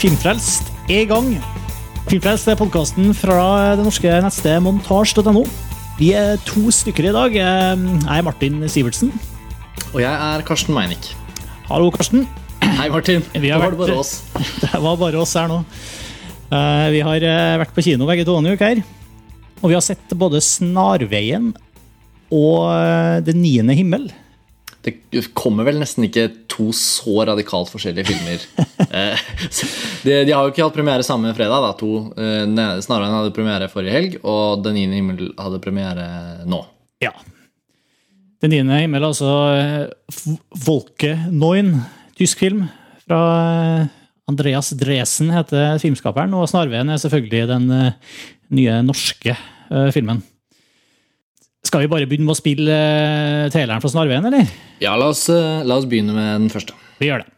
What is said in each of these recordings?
Filmfrelst er i gang. Filmfrelst er podkasten fra det norske nettstedet montasj.no. Vi er to stykker i dag. Jeg er Martin Sivertsen. Og jeg er Karsten Meinick. Hallo, Karsten. Hei, Martin. Vi har Nå var det vært- bare oss. Det var bare oss her nå. Eh, Vi har eh, vært på kino begge to en uke her. Og vi har sett både Snarveien og Den Det niende himmel. Det kommer vel nesten ikke to så radikalt forskjellige filmer. Eh, de, de har jo ikke hatt premiere samme fredag. da to, eh, Snarveien hadde premiere forrige helg, og Den niende himmel hadde premiere nå. Ja. Den niende himmel, altså eh, Volke Neun, tysk film fra Andreas Dresen, heter filmskaperen. Og Snarveien er selvfølgelig den nye norske filmen. Skal vi bare begynne med å spille uh, traileren fra Snarveien, eller? Ja, la oss, uh, la oss begynne med den første. Vi gjør det.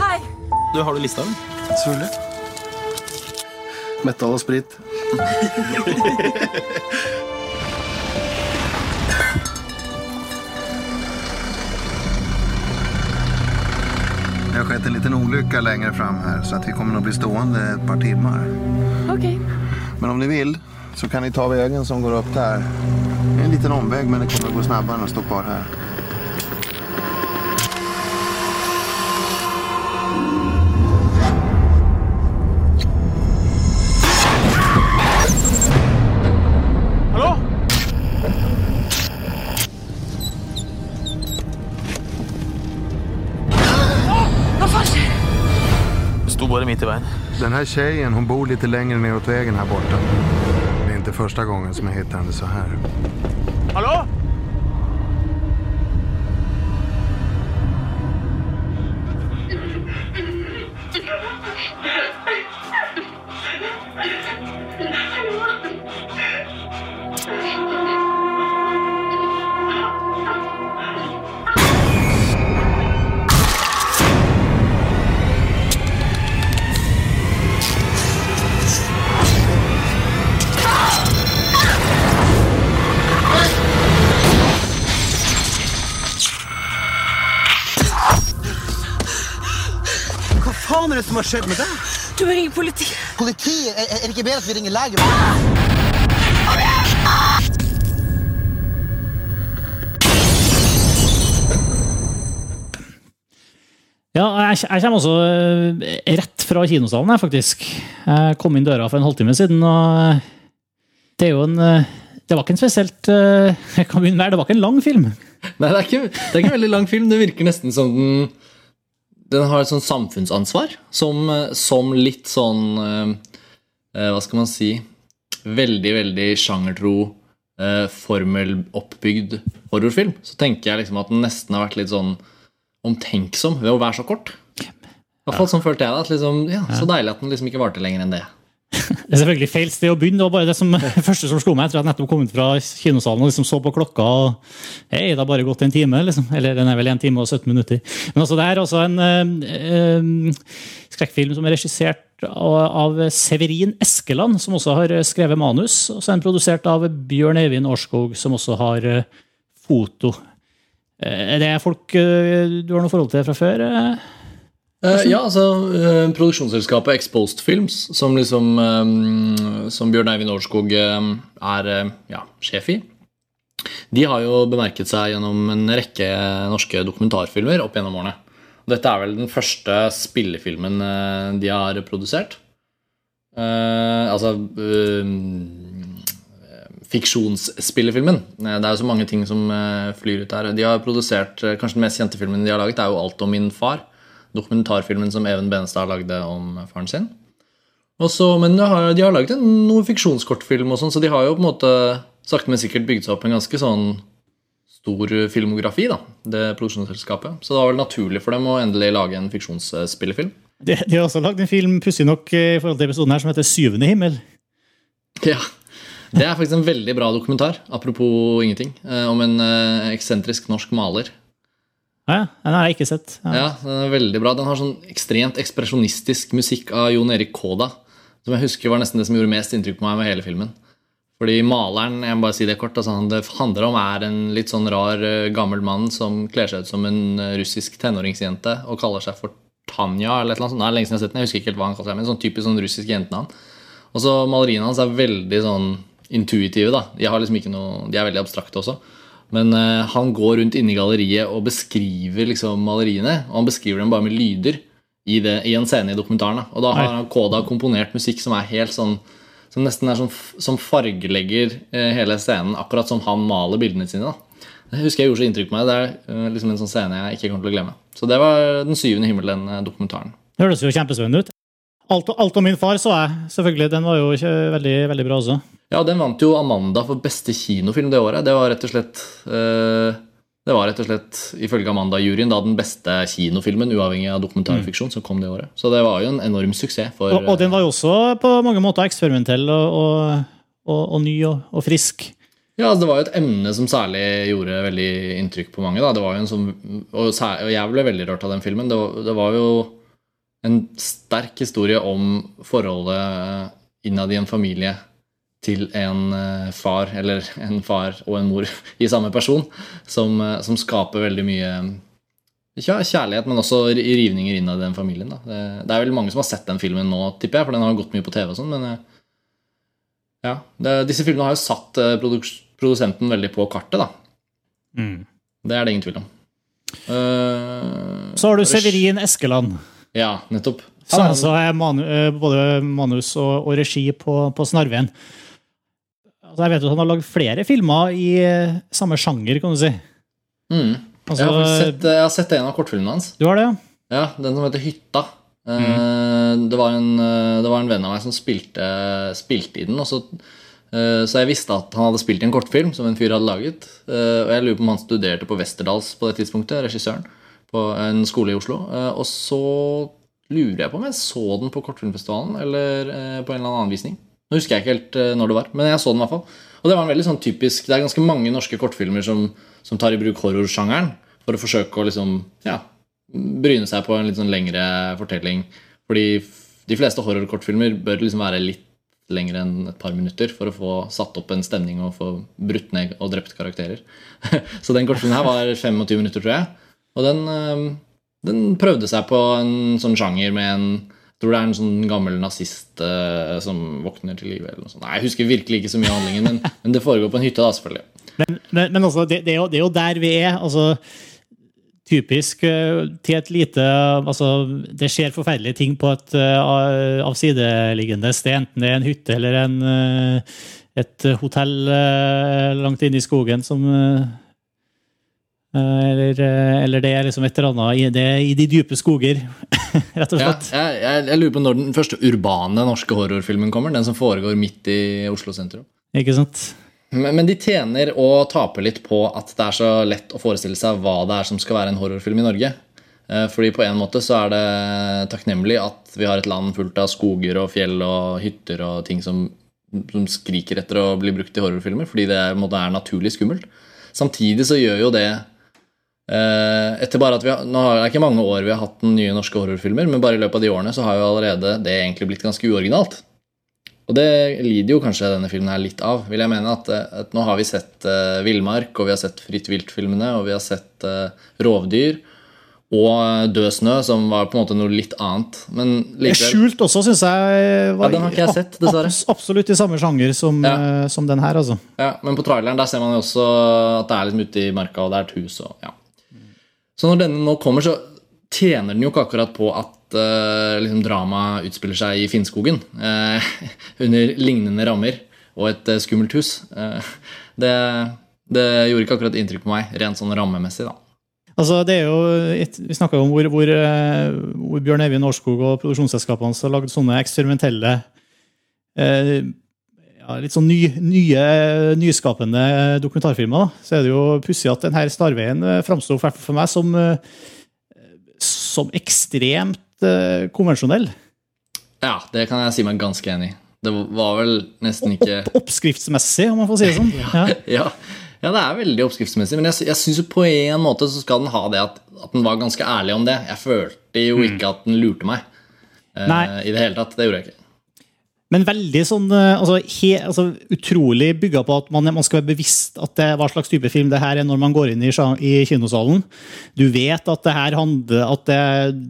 Hei! Du, Har du lista den? Selvfølgelig. Metall og sprit. har skett en liten olycka längre fram här så att vi kommer att bli stående ett par timmar. Okej. Men om ni vill så kan ni ta vägen som går upp där. Det är en liten omväg men det kommer att gå snabbare än att stå kvar här. Midt i veien. Den här tjejen hon bor lite längre neråt vägen här borta. Det är inte första gången som jag hittar henne så här. Hallo? Faen skjedde har skjedd med deg? Du må ringe politiet. Politiet? er, er det ikke bedre at vi ringer lege? Ja, jeg, jeg kommer også eh, rett fra kinosalen, jeg, faktisk. Jeg kom inn døra for en halvtime siden, og eh, det er jo en eh, Det var ikke en spesielt Jeg kan begynne med, det var ikke en lang film. Nei, det er, ikke, det er ikke en veldig lang film. Det virker nesten som den Den har et sånn samfunnsansvar. Som, eh, som litt sånn eh, eh, Hva skal man si Veldig, veldig sjangertro, eh, formeloppbygd horrorfilm. Så tenker jeg liksom at den nesten har vært litt sånn omtenksom ved å være så kort. I hvert fall sånn følte jeg det. Liksom, ja, Så deilig at den liksom ikke varte lenger enn det. Det er selvfølgelig feil sted å begynne. Det var bare det som, første som slo meg etter at jeg nettopp kom ut fra kinosalen og liksom så på klokka. og Hei, det har bare gått en time. liksom. Eller den er vel en time og 17 minutter. Men altså, det er altså en eh, eh, skrekkfilm som er regissert av, Severin Eskeland, som også har skrevet manus. Og så er den produsert av Bjørn Eivind Årskog, som også har eh, foto. Eh, Er det folk eh, du har noe forhold til fra før? Eh, ja, altså uh, Produksjonsselskapet Exposed Films, som liksom um, Som Bjørn Eivind Årskog eh, er uh, ja, sjef i, de har jo bemerket seg gjennom en rekke norske dokumentarfilmer opp gjennom årene. Og Dette er vel den første spillefilmen de har produsert. Altså Fiksjonsspillefilmen. Det er jo så mange ting som flyr ut der. De har produsert Kanskje den mest kjente filmen de har laget, er jo 'Alt om min far' dokumentarfilmen som Even Benestad lagde om faren sin. Også, men de har, de har laget en, noe fiksjonskortfilm, og sånn, så de har jo på en måte sakte, men sikkert bygd seg opp en ganske sånn stor filmografi, da, det produksjonsselskapet. Så det var vel naturlig for dem å endelig lage en fiksjonsspillefilm. De, de har også lagd en film pussig nok eh, i forhold til episoden her, som heter 'Syvende himmel'. Ja, Det er faktisk en veldig bra dokumentar, apropos ingenting, eh, om en eh, eksentrisk norsk maler. Ja, den har jeg ikke sett. Ja. Ja, Den er veldig bra. Den har sånn ekstremt ekspresjonistisk musikk av Jon Erik Kåda. som jeg husker var nesten det som gjorde mest inntrykk på meg med hele filmen. Fordi maleren jeg må bare si det kort, altså han det handler om er en litt sånn rar eh, gammel mann som kler seg ut som en eh, russisk tenåringsjente og kaller seg for Tanja. eller et eller annet sånt. Er lenge siden jeg har sett den, jeg husker ikke helt hva han kaller seg, men sånn typisk sånn russisk jentenavn. Og så maleriene hans er veldig sånn intuitive. da. De, har liksom ikke noe, de er veldig abstrakte også. Men uh, han går rundt inne i galleriet og beskriver liksom maleriene. Og han beskriver dem bare med lyder i, det, i en scene i dokumentaren. Da. Og da har han Koda komponert musikk som er helt sånn som nesten er sånn, som fargelegger eh, hele scenen, akkurat som han maler bildene sine. da. Det husker jeg gjorde så inntrykk på meg. Det er eh, liksom en sånn scene jeg ikke kommer til å glemme. Så det var Den syvende himmel, den dokumentaren. Det høres jo kjempespennende ut. Alt, alt om min far så jeg, selvfølgelig. Den var jo veldig, veldig bra også. Ja, den vant jo Amanda for beste kinofilm det året. Det var rett og slett eh, Det var rett og slett, ifølge Amanda-juryen, da den beste kinofilmen, uavhengig av dokumentarfiksjon, som kom det året. Så det var jo en enorm suksess for Og, og den var jo også på mange måter eksperimentell og, og, og, ny og, frisk. Ja, altså, Det var jo et emne som særlig gjorde veldig inntrykk på mange. da. Det var jo en som, og jeg ble veldig rørt av den filmen. Det var, det var jo en sterk historie om forholdet innad i en familie til en eh, far, eller en far og en mor i samme person, som, eh, som skaper veldig mye ja, kjærlighet, men også rivninger innad i den familien. Da. Det, det er vel mange som har sett den filmen nå, tipper jeg, for den har gått mye på TV og sånn, men eh, ja, det, disse filmene har jo satt eh, produsenten veldig på kartet, da. Det er det ingen tvil om. Uh, Så har du Severin Eskeland. Ja, nettopp. Han er- altså er manu, eh, både manus og, og regi på, på Snarveien. Altså, jeg vet jo at han har lagd flere filmer i eh, samme sjanger, kan du si. Mm. Altså, jeg, har sett, jeg har sett en av kortfilmene hans. Du har det, ja? Ja, Den som heter Hytta. Mm. det, var en, eh, det var en venn av meg som spilte, spilte i den. Så, eh, så jeg visste at han hadde spilt i en kortfilm som en fyr hadde laget. Eh, og jeg lurer på om han studerte på Westerdals på det tidspunktet, regissøren. På en skole i Oslo. Eh, og så lurer jeg på om jeg så den på Kortfilmfestivalen eller eh, på en eller annen anvisning. Nå husker jeg ikke helt eh, når det var, men jeg så den i hvert fall. Og det var en veldig sånn typisk Det er ganske mange norske kortfilmer som, som tar i bruk horrorsjangeren for å forsøke å liksom ja, bryne seg på en litt sånn lengre fortelling. Fordi de fleste horrorkortfilmer bør liksom være litt lengre enn et par minutter for å få satt opp en stemning og få brutt ned og drept karakterer. Så den kortfilmen her var 25 minutter, tror jeg. Og den, eh, den prøvde seg på en sånn sjanger med en tror det er en sånn gammel nazist uh, som våkner til live. Nei, Jeg husker virkelig ikke så mye av handlingen, men, men det foregår på en hytte, da, selvfølgelig. Men, men, men altså, det, det, er jo, det er jo der vi er. altså Typisk eh, til et lite altså, Det skjer forferdelige ting på et uh, avsideliggende sted, enten det er en hytte eller en, eh, et hotell eh, langt inne i skogen som eh, eller, eh, eller det er liksom et eller annet i, det er i de dype skoger, rett og slett. jeg, jeg, jeg lurer på når den første urbane norske horrorfilmen kommer. Den som foregår midt i Oslo sentrum. Ikke sant? Men, men de tjener og taper litt på at det er så lett å forestille seg hva det er som skal være en horrorfilm i Norge. Eh, Fordi på en måte så er det takknemlig at vi har et land fullt av skoger og fjell og hytter og ting som, som skriker etter å bli brukt i horrorfilmer, fordi det en måte er naturlig skummelt. Samtidig så gjør jo det eh, etter bare at vi har, Nå er det ikke mange år vi har hatt den nye norske horrorfilmer, men bare i løpet av de årene så har jo allerede det egentlig blitt ganske uoriginalt. Og det lider jo kanskje denne filmen her litt av. vil jeg mene at, eh, at Nå har vi sett uh, Villmark, og vi har sett Fritt vilt-filmene, og vi har sett uh, Rovdyr og eh, Død snø, som var på en måte noe litt annet. Men likevel Skjult også, syns jeg. Var, Ja, den har ikke jeg sett, dessverre. abs- Absolutt i samme sjanger som, Ja. eh, som den her, altså. Ja, Men på traileren der ser man jo også at det er liksom ute i marka, og det er et hus. Og, ja. Så når denne nå kommer, så tjener den jo ikke akkurat på at uh, liksom dramaet utspiller seg i Finnskogen. Uh, under lignende rammer og et uh, skummelt hus. Det, det gjorde ikke akkurat inntrykk på meg, rent sånn rammemessig. da. Altså, det er jo et, vi snakka om hvor, hvor, hvor Bjørn Eivind Årskog og produksjonsselskapene har lagd sånne eksperimentelle ja, Litt sånn ny, nye, nyskapende dokumentarfilmer. Da. Så er det jo pussig at denne Snarveien eh, framsto for meg som, eh, som ekstremt eh, konvensjonell. Ja, det kan jeg si meg ganske enig i. Det var vel nesten ikke Opp, oppskriftsmessig, om man får si det sånn. Ja. ja, ja, det er veldig oppskriftsmessig, men jeg, jeg syns på en måte så skal den ha det at, at den var ganske ærlig om det. Jeg følte jo ikke at den lurte meg eh, i det hele tatt. Det gjorde jeg ikke. Men veldig sånn eh, altså, he, altså, utrolig bygga på at man, man skal være bevisst at det, hva slags type film det her er når man går inn i, i kinosalen. Du vet at det her handler at det,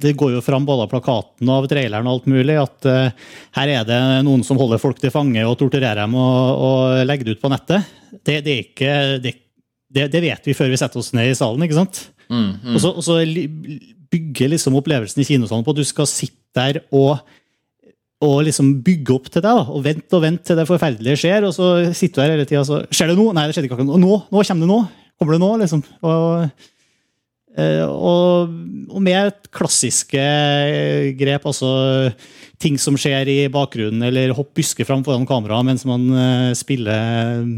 det går jo fram både av plakaten og av traileren og alt mulig, at uh, her er det noen som holder folk til fange og torturerer dem og, og legger det ut på nettet. Det, det ikke det, vet vi før vi setter oss ned i salen, ikke sant? Og så, og så li- bygger liksom opplevelsen i kinosalen på at du skal sitte der og og liksom bygge opp til det, da, og vente og vente til det forferdelige skjer. Og så sitter du her hele tida og så Skjer det nå? Nei, det skjedde ikke akkurat nå. Nå, kommer det nå. Kommer det nå, liksom. Og, eh, og, og med klassiske grep, altså ting som skjer i bakgrunnen, eller hopp busker fram foran kamera mens man eh, spiller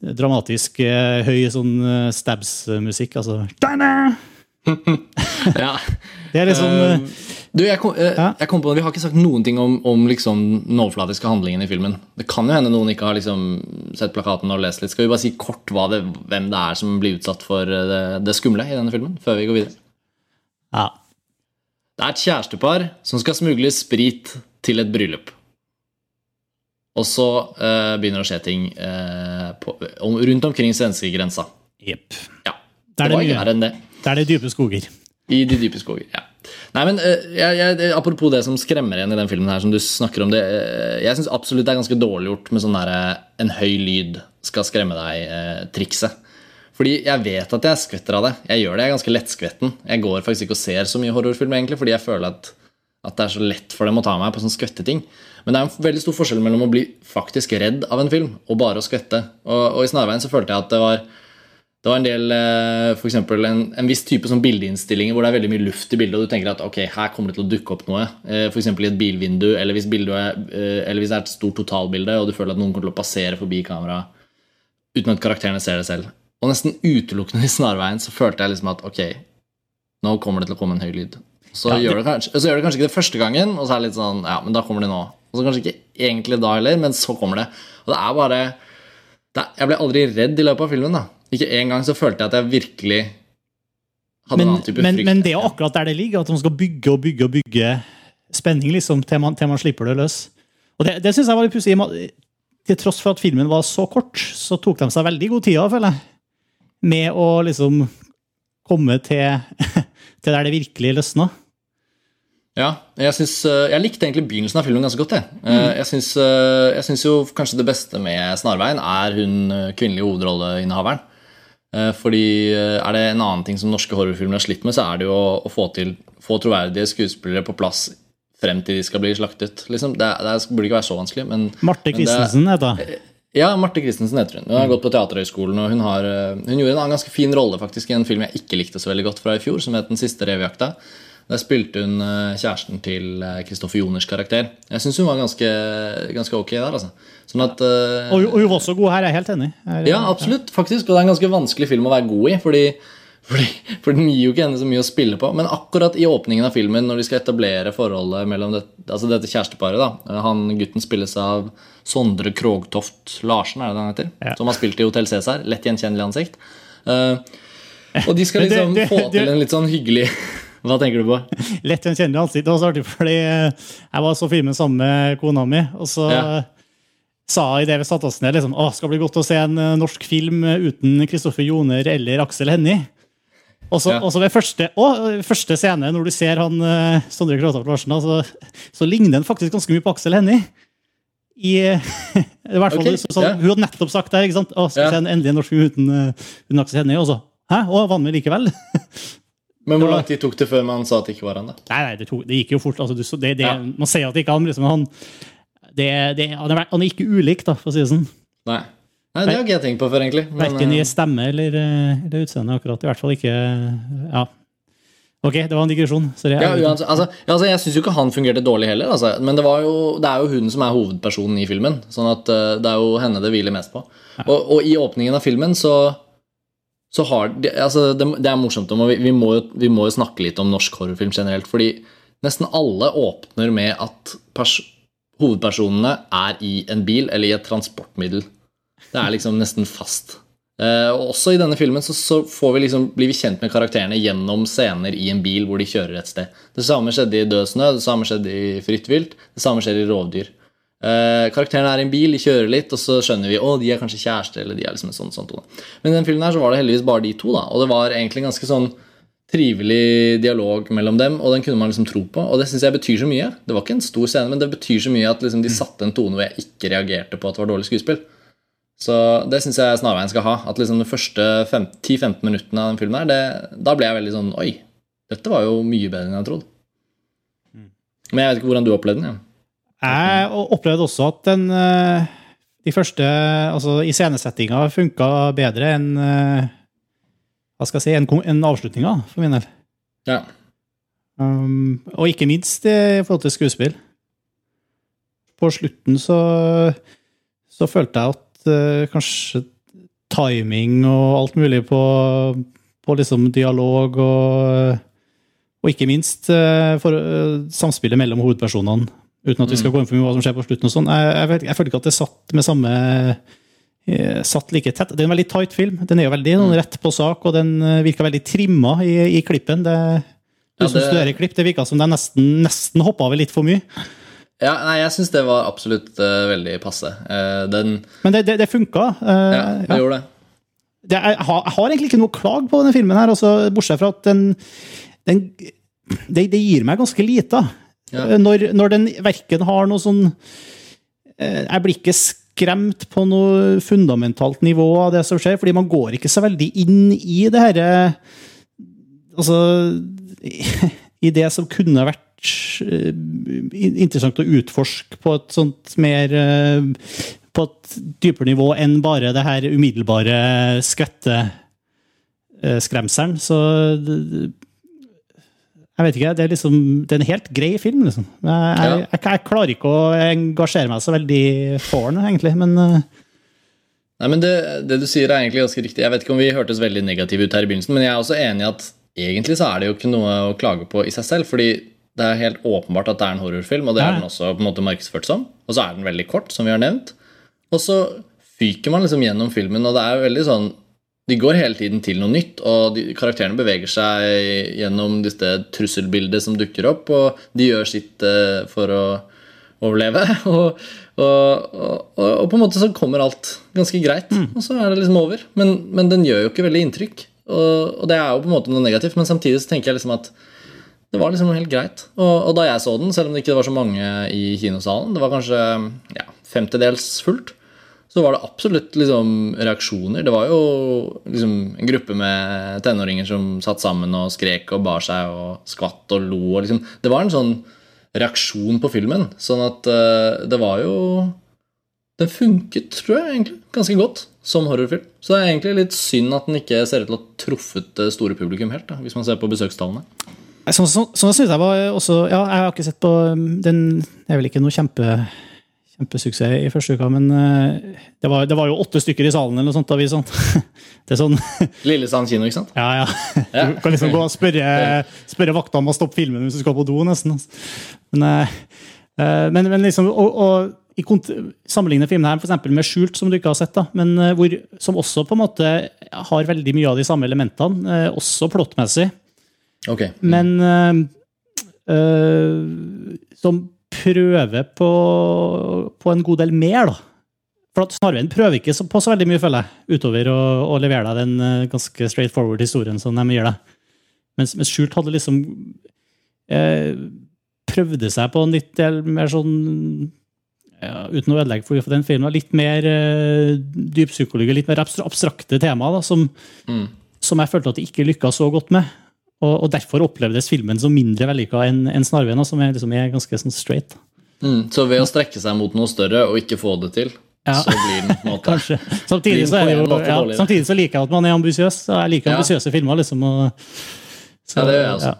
dramatisk eh, høy sånn stabs-musikk. Altså Ja. Det er liksom uh, Du, jeg kom, uh, Ja. jeg kom på Vi har ikke sagt noen ting om, om liksom, den overflatiske handlingen i filmen. Det kan jo hende noen ikke har liksom, sett plakaten og lest litt. Skal vi bare si kort det, hvem det er som blir utsatt for det, det skumle i denne filmen? Før vi går videre. Ja. Det er et kjærestepar som skal smugle sprit til et bryllup. Og så uh, begynner det å skje ting uh, på, rundt omkring svenskegrensa. Jepp. Ja. Det det var mye. verre enn det. Det er det dype skoger. I de dype skoger, ja. Nei, men eh, jeg, jeg, Apropos det som skremmer igjen i den filmen, her som du snakker om det, eh, Jeg syns absolutt det er ganske dårlig gjort med sånn derre en høy lyd skal skremme deg-trikset. Fordi jeg vet at jeg skvetter av det. Jeg gjør det, jeg er ganske lettskvetten. Jeg går faktisk ikke og ser så mye horrorfilm, egentlig, fordi jeg føler at, at det er så lett for dem å ta meg på sånne skvetteting. Men det er en veldig stor forskjell mellom å bli faktisk redd av en film og bare å skvette. Og, og i Snarveien så følte jeg at det var det var en del, eh, for en, en viss type sånn bildeinnstillinger hvor det er veldig mye luft i bildet, og du tenker at ok, her kommer det til å dukke opp noe. F.eks. For eksempel i et bilvindu, eller hvis, er, eh, eller hvis det er et stort totalbilde, og du føler at noen kommer til å passere forbi kameraet uten at karakterene ser det selv. Og nesten utelukkende i snarveien så følte jeg liksom at ok, nå kommer det til å komme en høy lyd. Så, Ja, det- gjør, det kanskje, så gjør det kanskje ikke det første gangen, og så er det litt sånn Ja, men da kommer det nå. Og så kanskje ikke egentlig da heller, men så kommer det. Og det er bare det er, Jeg ble aldri redd i løpet av filmen. da Ikke en gang så følte jeg at jeg virkelig hadde Men, en annen type men, frykt. men det er jo akkurat der det ligger, at man skal bygge og bygge og bygge spenning liksom, til, man, til man slipper det løs. Og Det, det synes jeg var litt pussig. Til tross for at filmen var så kort, så tok de seg veldig god tid føler jeg. Med å liksom komme til, til der det virkelig løsna. Ja, jeg, synes, eh, jeg likte egentlig begynnelsen av filmen ganske godt. Jeg, Mm. Eh, jeg, syns, eh, jeg synes jo kanskje det beste med Snarveien er hun kvinnelige hovedrolleinnehaveren. Eh, Fordi eh, er det en annen ting som norske horrorfilmer har slitt med, så er det jo å, få til få troverdige skuespillere på plass frem til de skal bli slaktet. Liksom. Det, det burde ikke være så vanskelig. Men, Marte Christensen heter hun. Ja, Marte Christensen heter hun. Hun har gått på Teaterhøgskolen, og hun, har, eh, hun gjorde en annen ganske fin rolle faktisk i en film jeg ikke likte så veldig godt fra i fjor, som het Den siste revejakta. Der spilte hun eh, kjæresten til Kristoffer Joners karakter. Jeg syns hun var ganske, ganske ok der. altså. Sånn at... uh, Og, og hun var også god her, jeg er helt enig. Jeg- ja, absolutt, faktisk. Og det er en ganske vanskelig film å være god i. Fordi, fordi, for den gir jo ikke henne så mye å spille på. Men akkurat i åpningen av filmen, når de skal etablere forholdet mellom det, altså dette kjæresteparet da, Han gutten spilles av Sondre Krogtoft Larsen, er det han heter? Ja. Som har spilt i Hotell Cæsar. Lett gjenkjennelig ansikt. Uh, og de skal liksom det- det- få til en litt sånn hyggelig Hva tenker du på? Lett gjenkjennelig ansikt. Det var så artig, fordi eh, jeg var så filmen sammen med kona mi, og så Ja. Sa i idet vi satte oss ned liksom, å, skal det bli godt å se en eh, norsk film uten Kristoffer Joner eller Aksel Hennie. Og så, Ja. ved første, å, første scene, når du ser han uh, Sondre Krogtoft Larsen, altså, så, ligner han faktisk ganske mye på Aksel Hennie. I, i hvert fall, okay. så, så, ja. Hun hadde nettopp sagt der, ikke sant? Å, skal Ja. se en endelig norsk film uten, uh, uten Aksel Hennie? Og så Hæ? Å, var han med likevel? Men hvor lang tid tok det før man sa at det ikke var han? da? Nei, nei, det, tok, det gikk jo fort. Altså, du, det, det. Man sier at det ikke er han, liksom, han, det, det, han, er, han er ikke ulik, da, for å si det sånn. Nei, Nei det har ikke jeg tenkt på før, egentlig. Verken i eh, stemme eller, eh, eller utseende, akkurat. I hvert fall ikke Ja. Ok, det var en digresjon. Sorry. Ja, uansett, altså, altså, Jeg syns jo ikke han fungerte dårlig heller, altså. men det, var jo, det er jo hun som er hovedpersonen i filmen. Sånn at eh, det er jo henne det hviler mest på. Og, og i åpningen av filmen så, så har de, altså, det, det er morsomt, og vi, vi, må jo, vi må jo snakke litt om norsk horrorfilm generelt. Fordi nesten alle åpner med at pers hovedpersonene er i en bil eller i et transportmiddel. Det er liksom nesten fast. Eh, og også i denne filmen så, vi liksom, blir vi kjent med karakterene gjennom scener i en bil hvor de kjører et sted. Det samme skjedde i Død snø, det samme skjedde i Fritt vilt, det samme skjedde i Rovdyr. Eh, karakterene er i en bil, de kjører litt, og så skjønner vi å, de er kanskje kjærester. eller de er liksom en sånn, sånn tone. Men i den filmen her så var det heldigvis bare de to, da, og det var egentlig en ganske sånn trivelig dialog mellom dem, og den kunne man liksom tro på. Og det syns jeg betyr så mye. Det var ikke en stor scene, men det betyr så mye at liksom de satte en tone hvor jeg ikke reagerte på at det var dårlig skuespill. Så det syns jeg Snarveien skal ha. At liksom de første 10-15 minuttene av den filmen her, det, da ble jeg veldig sånn Oi, dette var jo mye bedre enn jeg trodde. Men jeg vet ikke hvordan du opplevde den. Ja. Jeg opplevde også at den eh, de første Altså, iscenesettinga funka bedre enn eh, Hva skal jeg si, en, en avslutning, avslutninga, for min del. Ja. Um, og ikke minst i forhold til skuespill. På slutten så, så følte jeg at uh, kanskje timing og alt mulig på, på liksom dialog og, og ikke minst uh, for, uh, samspillet mellom hovedpersonene, uten at vi skal gå inn for mye hva som skjer på slutten. og sånn. Jeg, jeg, jeg følte ikke at det satt med samme satt like tett. Det er en veldig tight film. Den er jo veldig mm. rett på sak, og den eh, virker veldig trimma i, i klippen. Det, du Ja, det- studerer klipp, det virka som de nesten, nesten hoppa over litt for mye. Ja, nei, jeg syns det var absolutt uh, veldig passe. Uh, den Men det, det, det funka. Uh, Ja, det ja. gjorde det. Det er, jeg, har, jeg har egentlig ikke noe klag på denne filmen, her, også, bortsett fra at den, den det, det gir meg ganske lite. Ja. Eh, Når, når den verken har noe sånn eh, Jeg blir ikke skremt på noe fundamentalt nivå av det som skjer, fordi man går ikke så veldig inn i det herre Altså I det som kunne vært eh, interessant å utforske på et sånt mer eh, På et dypere nivå enn bare det her umiddelbare skvetteskremselen. Så det- jeg vet ikke, det er liksom det er en helt grei film, liksom. Jeg, jeg, jeg, jeg klarer ikke å engasjere meg så veldig for den, egentlig, men eh, Nei, men det, det du sier er egentlig ganske riktig. Jeg vet ikke om vi hørtes veldig negative ut her i begynnelsen, men jeg er også enig i at egentlig så er det jo ikke noe å klage på i seg selv, fordi det er helt åpenbart at det er en horrorfilm, og det er den også på en måte markedsført som. Og så er den veldig kort, som vi har nevnt. Og så fyker man liksom gjennom filmen, og det er jo veldig sånn De går hele tiden til noe nytt, og de, karakterene beveger seg gjennom disse trusselbildet som dukker opp, og de gjør sitt uh, for å overleve. Og, og, og, og på en måte så kommer alt ganske greit, og så er det liksom over. Men, men den gjør jo ikke veldig inntrykk, og, det er jo på en måte noe negativt, men samtidig så tenker jeg liksom at det var liksom helt greit. Og da jeg så den, selv om det ikke var så mange i kinosalen, det var kanskje ja, femtedels fullt, så var det absolutt liksom reaksjoner. Det var jo liksom en gruppe med tenåringer som satt sammen og skrek og bar seg og skvatt og lo. Og liksom. Det var en sånn reaksjon på filmen. Sånn at uh, det var jo Den funket, tror jeg, egentlig ganske godt som horrorfilm. Så det er egentlig litt synd at den ikke ser ut til å ha truffet det store publikum helt, da, hvis man ser på besøkstallene. Sånn, sånn, sånn synes jeg var også Ja, jeg har ikke sett på um, den Det er vel ikke noe kjempe, kjempesuksess i første uka, men uh, det var, det var jo åtte stykker i salen eller noe sånt da vi sånn. Det er sånn Lillesand kino, ikke sant? Ja, ja. Du kan liksom gå og spørre, spørre vakta om å stoppe filmen hvis du skal på do, nesten. altså. Men, uh, uh, men, men liksom og, og i sammenligne filmene her for med Skjult, som du ikke har sett, da, men hvor, som også på en måte har veldig mye av de samme elementene, også plottmessig. Ok. Men øh, øh, som prøver på, på en god del mer, da. For at Snarveien prøver ikke på så veldig mye, føler jeg, utover å, å levere deg den øh, ganske straight forward historien som de gir deg. Mens, mens Skjult hadde liksom eh, Prøvde seg på en litt del mer sånn ja, Uten å ødelegge for den filmen, litt mer øh, dyppsykologi, litt mer abstrakte temaer, da, som, Mm. som jeg følte at de ikke lykka så godt med. Og, og derfor opplevdes filmen som mindre vellykka enn en Snarveien, som er, liksom, er ganske sånn straight. Mm, så ved å strekke seg mot noe større og ikke få det til, Ja. så blir den på en måte Kanskje. Samtidig så, er det jo, ja, samtidig så liker jeg at man er ambisiøs. Jeg liker Ja. ambisiøse filmer. liksom. Og, så, Ja, det gjør jeg også.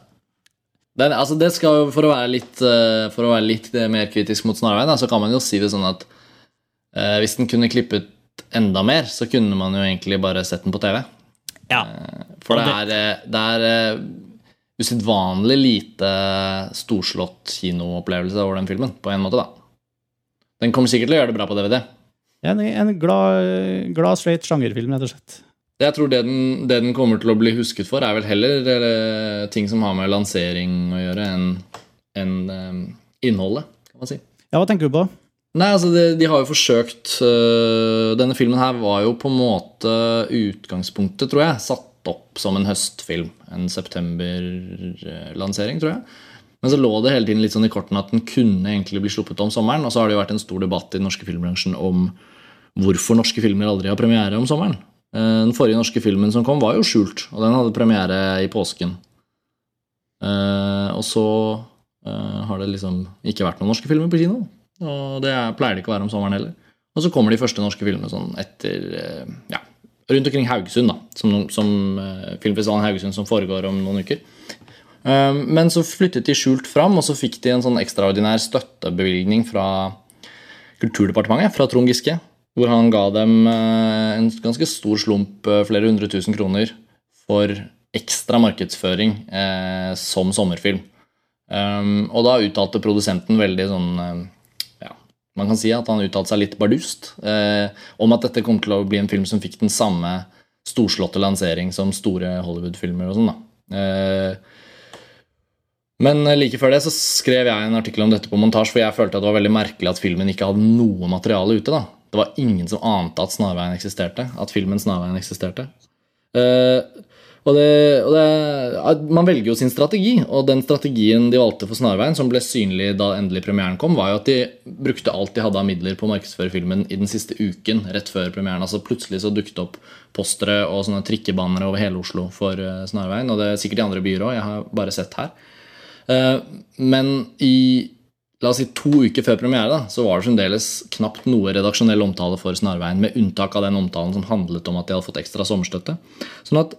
Den, altså det skal For å være litt, eh, for å være litt eh, mer kritisk mot Snarveien, så kan man jo si det sånn at eh, hvis den kunne klippet enda mer, så kunne man jo egentlig bare sett den på TV. Ja. For det er, eh, det er eh, usedvanlig lite storslått kinoopplevelse over den filmen, på en måte, da. Den kommer sikkert til å gjøre det bra på DVD. En, en glad, glad straight sjangerfilm, rett og slett. Jeg tror det den, det den kommer til å bli husket for, er vel heller eh, ting som har med lansering å gjøre, enn eh, innholdet, kan man si. Ja, hva tenker du på? Nei, altså de, de har jo forsøkt øh, Denne filmen her var jo på en måte utgangspunktet, tror jeg, satt opp som en høstfilm. En septemberlansering, tror jeg. Men så lå det hele tiden litt sånn i kortene at den kunne egentlig bli sluppet om sommeren. Og så har det jo vært en stor debatt i den norske filmbransjen om hvorfor norske filmer aldri har premiere om sommeren. Eh, Den forrige norske filmen som kom, var jo skjult, og den hadde premiere i påsken. Eh, Og så eh, har det liksom ikke vært noen norske filmer på kino. Og det er, pleier det ikke å være om sommeren heller. Og så kommer de første norske filmene sånn etter eh, ja, rundt omkring Haugesund, da. Som, som eh, filmfestivalen Haugesund som foregår om noen uker. Eh, Men så flyttet de skjult fram, og så fikk de en sånn ekstraordinær støttebevilgning fra Kulturdepartementet, fra Trond Giske. Hvor han ga dem en ganske stor slump, flere hundre tusen kroner, for ekstra markedsføring som sommerfilm. Og da uttalte produsenten veldig sånn Man kan si at han uttalte seg litt bardust eh, om at dette kom til å bli en film som fikk den samme storslåtte lansering som store Hollywood-filmer og sånn. da. Eh, men like før det så skrev jeg en artikkel om dette på montasje, for jeg følte at det var veldig merkelig at filmen ikke hadde noe materiale ute. da. Det var ingen som ante at Snarveien eksisterte. At filmen Snarveien eksisterte. Eh, og det, og det, Man velger jo sin strategi, og den strategien de valgte for Snarveien, som ble synlig da endelig premieren kom, var jo at de brukte alt de hadde av midler på å markedsføre filmen i den siste uken rett før premieren. altså Plutselig så dukket opp postere og sånne trikkebanere over hele Oslo for eh, Snarveien. Og det er sikkert i andre byer òg, jeg har bare sett her. Eh, Men i la oss si to uker før premiere da, så var det fremdeles knapt noe redaksjonell omtale for Snarveien, med unntak av den omtalen som handlet om at de hadde fått ekstra sommerstøtte. Sånn at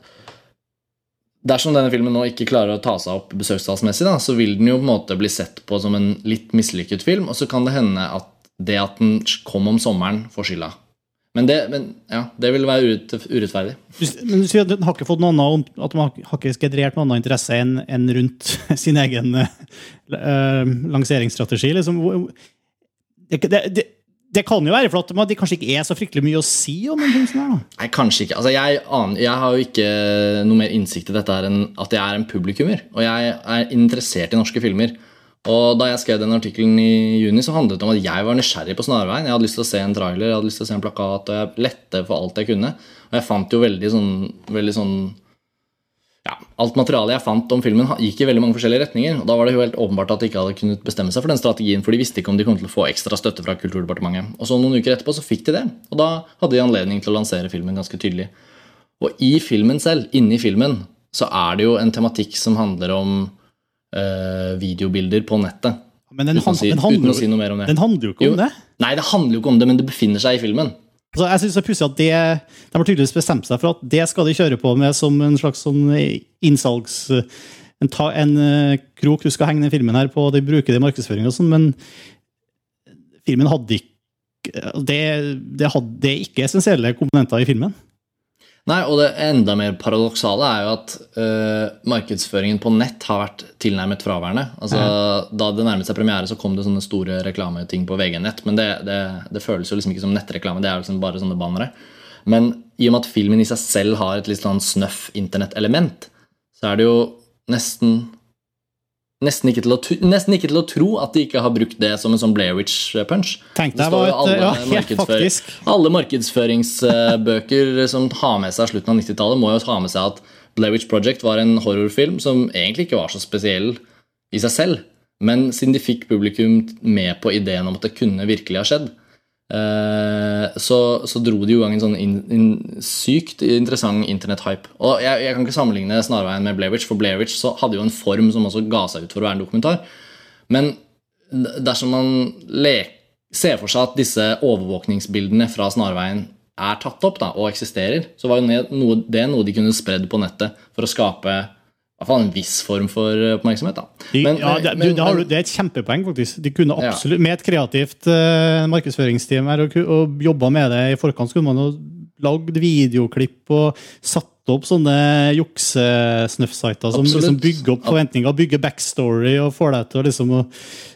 Dersom denne filmen nå ikke klarer å ta seg opp besøkstallsmessig, så vil den jo på en måte bli sett på som en litt mislykket film, og så kan det hende at det at den kom om sommeren, får skylda. Men det, men, ja, det vil være urett, urettferdig. Men du sier at den har ikke fått noe annet, at man har ikke generert noe annet interesse enn enn rundt sin egen uh, lanseringsstrategi. Liksom. Det, det, det, det kan jo være for at de kanskje ikke er så fryktelig mye å si om en her. da. Nei, kanskje ikke. Altså, jeg, aner, jeg har jo ikke noe mer innsikt i dette enn at jeg er en publikummer. Og jeg er interessert i norske filmer. Og da jeg skrev den artikkelen i juni, så handlet det om at jeg var nysgjerrig på Snarveien. Jeg hadde lyst til å se en trailer, jeg hadde lyst til å se en plakat, og jeg lette for alt jeg kunne. Og jeg fant jo veldig sånn, veldig sånn ja, Alt materialet jeg fant om filmen, gikk i veldig mange forskjellige retninger. og Da var det jo helt åpenbart at de ikke hadde kunnet bestemme seg for den strategien, for de visste ikke om de kom til å få ekstra støtte fra Kulturdepartementet. Og så noen uker etterpå så fikk de det, og da hadde de anledning til å lansere filmen ganske tydelig. Og i filmen selv, inni filmen, så er det jo en tematikk som handler om øh, videobilder på nettet. Men den, Uten han, si- den, uten handler, å si noe mer om det. den handler jo ikke om Jo. det. Nei, det handler jo ikke om det, men det befinner seg i filmen. Altså, jeg synes det er pussig at det, De har tydeligvis bestemt seg for at det skal de kjøre på med som en slags sånn innsalgs... En, ta, en eh, krok du skal henge den filmen her på, de bruker det i markedsføring og sånn, men filmen hadde ikke det, det, hadde, det er ikke essensielle komponenter i filmen. Nei, og det enda mer paradoksale er jo at uh, markedsføringen på nett har vært tilnærmet fraværende. Altså, Da det nærmet seg premiere, så kom det sånne store reklameting på VG-nett. Men det, det, det føles jo liksom ikke som nettreklame, det er jo liksom bare sånne bannere. Men i og med at filmen i seg selv har et litt sånn snøff internettelement, så er det jo nesten Nesten ikke, nesten ikke til å tro at de ikke har brukt det som en sånn Blair Witch-punch. Tenk Det deg står var et, alle ja, helt faktisk. Alle markedsføringsbøker som har med seg slutten av 90-tallet, må jo ha med seg at Blair Witch Project var en horrorfilm som egentlig ikke var så spesiell i seg selv. Men siden de fikk publikum med på ideen om at det kunne virkelig ha skjedd, eh, så, så dro de i gang en sånn in, in, sykt interessant internet-hype. Og jeg, jeg kan ikke sammenligne Snarveien med Blair Witch, for Blair Witch så hadde jo en form som også ga seg ut for å være en dokumentar. Men dersom man leker ser for seg at disse overvåkningsbildene fra Snarveien er tatt opp da, og eksisterer, så var jo det noe, de kunne spredd på nettet for å skape en viss form for oppmerksomhet. da. Men- ja, det, men- du, det, du- det er et kjempepoeng, faktisk. De kunne Ja. absolutt, Med et kreativt uh, markedsføringsteam her, og, og jobba med det i forkant, skulle man jo lagd videoklipp og satt opp sånne juksesnøffsider som liksom bygger opp forventninger, bygger backstory og får deg til liksom å-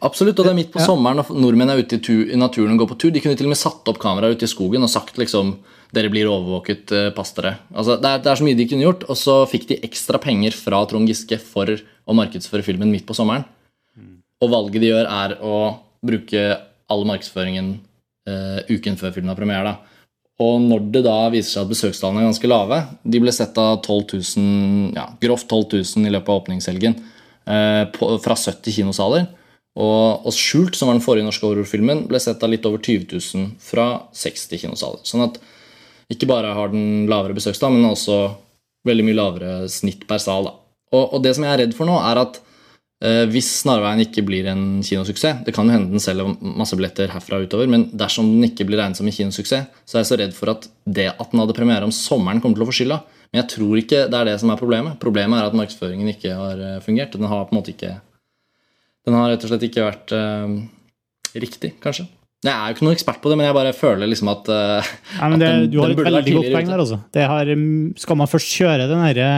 Absolutt, og det er midt på sommeren, og nordmenn er ute i, tu, i naturen og går på tur. De kunne til og med satt opp kameraer ute i skogen og sagt liksom dere blir overvåket, eh, pass dere. Altså, det, er, det er så mye de kunne gjort, og så fikk de ekstra penger fra Trond Giske for å markedsføre filmen midt på sommeren. Og valget de gjør, er å bruke all markedsføringen uh, uken før filmen har premiere. da. Og når det da viser seg at besøkstallene er ganske lave De ble sett av 12 000, ja, grovt 12 000 i løpet av åpningshelgen uh, på, fra 70 kinosaler. Og, og Skjult, som var den forrige norske horrorfilmen, ble sett av litt over 20 000 fra 60 kinosaler. Sånn at ikke bare har den lavere besøkstall, men også veldig mye lavere snitt per sal. Og, og det som jeg er redd for nå, er at eh, hvis Snarveien ikke blir en kinosuksess Det kan jo hende den selger masse billetter herfra utover, men dersom den ikke blir regnet som en kinosuksess, så er jeg så redd for at det at den hadde premiere om sommeren, kommer til å få skylda. Men jeg tror ikke det er det som er problemet. Problemet er at markedsføringen ikke har eh, fungert. Den har på en måte ikke Den har rett og slett ikke vært eh, riktig, kanskje. Jeg er jo ikke noen ekspert på det, men jeg bare føler liksom at, uh, Nei, men at det, den, du har et veldig godt poeng der, altså. Det har, mm, skal man først kjøre den derre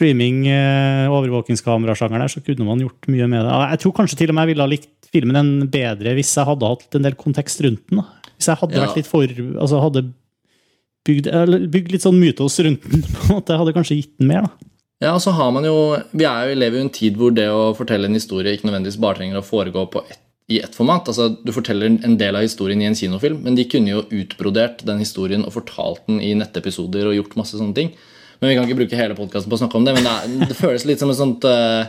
eh, overvåkingskamerasjangeren der, så kunne man gjort mye med det. Jeg tror kanskje til og med jeg ville ha likt filmen en bedre hvis jeg hadde hatt en del kontekst rundt den. da. Hvis jeg hadde Ja. vært litt for Altså hadde bygd, bygd litt sånn mytos rundt den, på en måte, hadde kanskje gitt den mer, da. Ja, og så har man jo, Vi er jo, lever jo i en tid hvor det å fortelle en historie ikke nødvendigvis bare trenger å foregå på ett i ett format. Altså, Du forteller en del av historien i en kinofilm, men de kunne jo utbrodert den historien og fortalt den i nettepisoder og gjort masse sånne ting. Men Vi kan ikke bruke hele podkasten på å snakke om det, men det, er, det føles litt som en sånt, eh,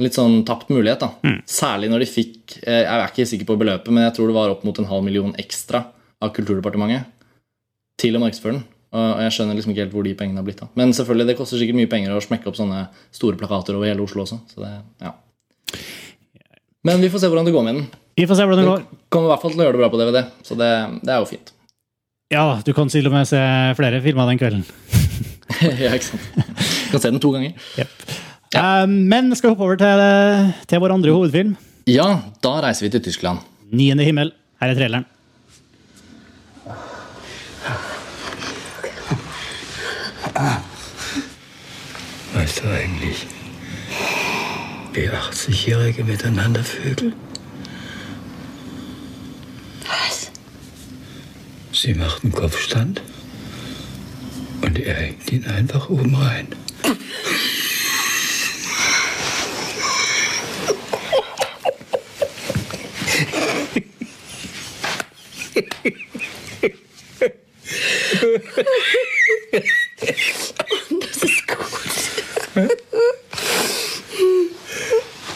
litt sånn tapt mulighet. da. Særlig når de fikk eh, Jeg er ikke sikker på beløpet, men jeg tror det var opp mot en halv million ekstra av Kulturdepartementet til å markedsføre den. Og jeg skjønner liksom ikke helt hvor de pengene har blitt av. Men selvfølgelig, det koster sikkert mye penger å smekke opp sånne store plakater over hele Oslo også. Så det, ja. Men vi får se hvordan det går med den. Vi får se hvordan det går. Du kommer i hvert fall til å gjøre det bra på DVD, så det, det er jo fint. Ja, du kan til og med se flere filmer den kvelden. ja, ikke sant? Du kan se den to ganger. Eh, Men skal vi hoppe over til, til vår andre hovedfilm. Ja, da reiser vi til Tyskland. Niende himmel. Her er traileren. Weißt du eigentlich, wie 80-Jährige miteinander vögeln? Was? Sie machten Kopfstand und er hängt ihn einfach oben rein. Das ist gut.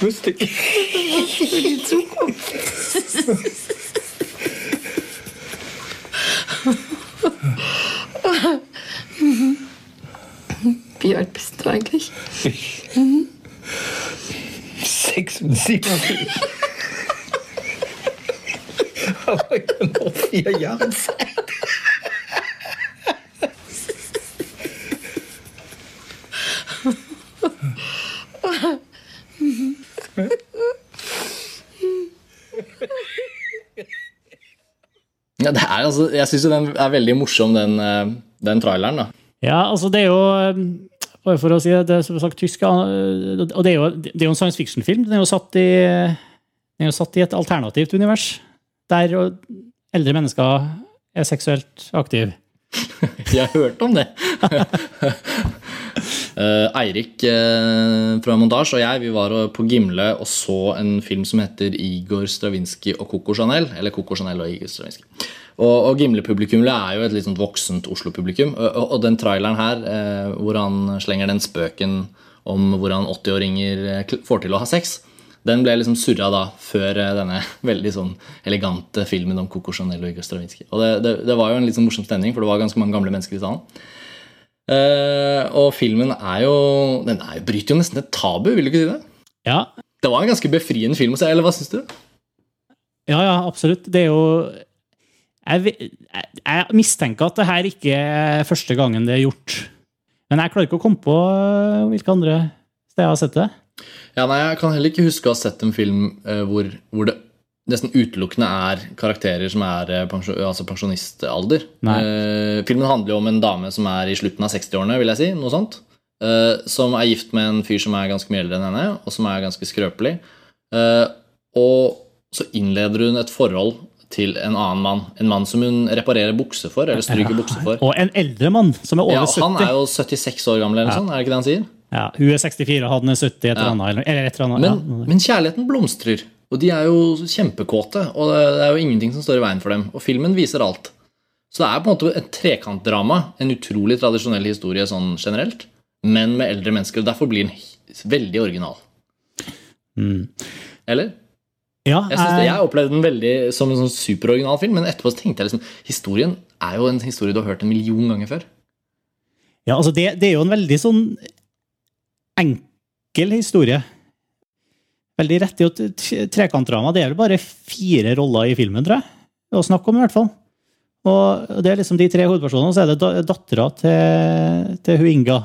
Lustig. Für die Zukunft. Wie alt bist du eigentlich? 76. Aber ich habe noch vier Jahre Zeit. Er, altså, jeg syns den er veldig morsom, den, eh, den traileren. da. Ja, altså det er jo eh, Bare for å si det, det er som sagt tysk, eh, og det er jo, det er jo en science fiction-film. Den er jo satt i, den er jo satt i et alternativt univers, der eldre mennesker er seksuelt aktive. Jeg har hørt om det. Eirik fra Montasj og jeg vi var på Gimle og så en film som heter Igor Stravinskij og Coco Chanel. Eller Coco Chanel og Igor Stravinskij. Og, og Gimle-publikummet er jo et litt sånt voksent Oslo-publikum. Og, og, den traileren her, eh, hvor han slenger den spøken om hvordan 80-åringer eh, får til å ha sex, den ble liksom surra da før eh, denne veldig sånn elegante filmen om Coco Chanel og Igor Stravinskij. Og det, det, det var jo en litt sånn morsom stemning, for det var ganske mange gamle mennesker i salen. Eh, og filmen er jo Den er, bryter jo nesten et tabu, vil du ikke si det? Ja, Det var en ganske befriende film å se, eller hva syns du? ja, ja absolutt. Det er jo jeg, jeg, jeg mistenker at det her ikke er første gangen det er gjort. Men jeg klarer ikke å komme på eh, hvilke andre steder jeg har sett det. Ja, nei, Jeg kan heller ikke huske å ha sett en film eh, hvor, hvor det nesten utelukkende er karakterer som er eh, pensjon, altså pensjonistalder. Eh, filmen handler jo om en dame som er i slutten av 60-årene, vil jeg si. noe sånt. eh, som er gift med en fyr som er ganske mye eldre enn henne, og som er ganske skrøpelig. Eh, og så innleder hun et forhold til en annen mann. En mann som hun reparerer bukse for, eller stryker bukse for. Og en eldre mann som er over Ja, 70. han er jo 76 år gammel, eller noe sånt, er det ikke det han sier? Ja, hun er 64, og han er 70, et eller annet. Eller, eller et eller annet. Men, ja. men kjærligheten blomstrer. Og de er jo kjempekåte, og det er jo ingenting som står i veien for dem. Og filmen viser alt. Så det er på en måte et trekantdrama. En utrolig tradisjonell historie sånn generelt, men med eldre mennesker. og Derfor blir den veldig original. Eller? Ja, Jeg, jeg- jeg opplevde den veldig som en sånn superoriginal film, men etterpå tenkte jeg liksom Historien er jo en historie du har hørt en million ganger før. Ja, altså det, det er jo en veldig sånn enkel historie. Veldig rett. i et trekantdrama. Det er vel bare fire roller i filmen, tror jeg. Det er å snakke om, i hvert fall. Og det er liksom de tre hovedpersonene, og så er det da- dattera til, til hun Inga.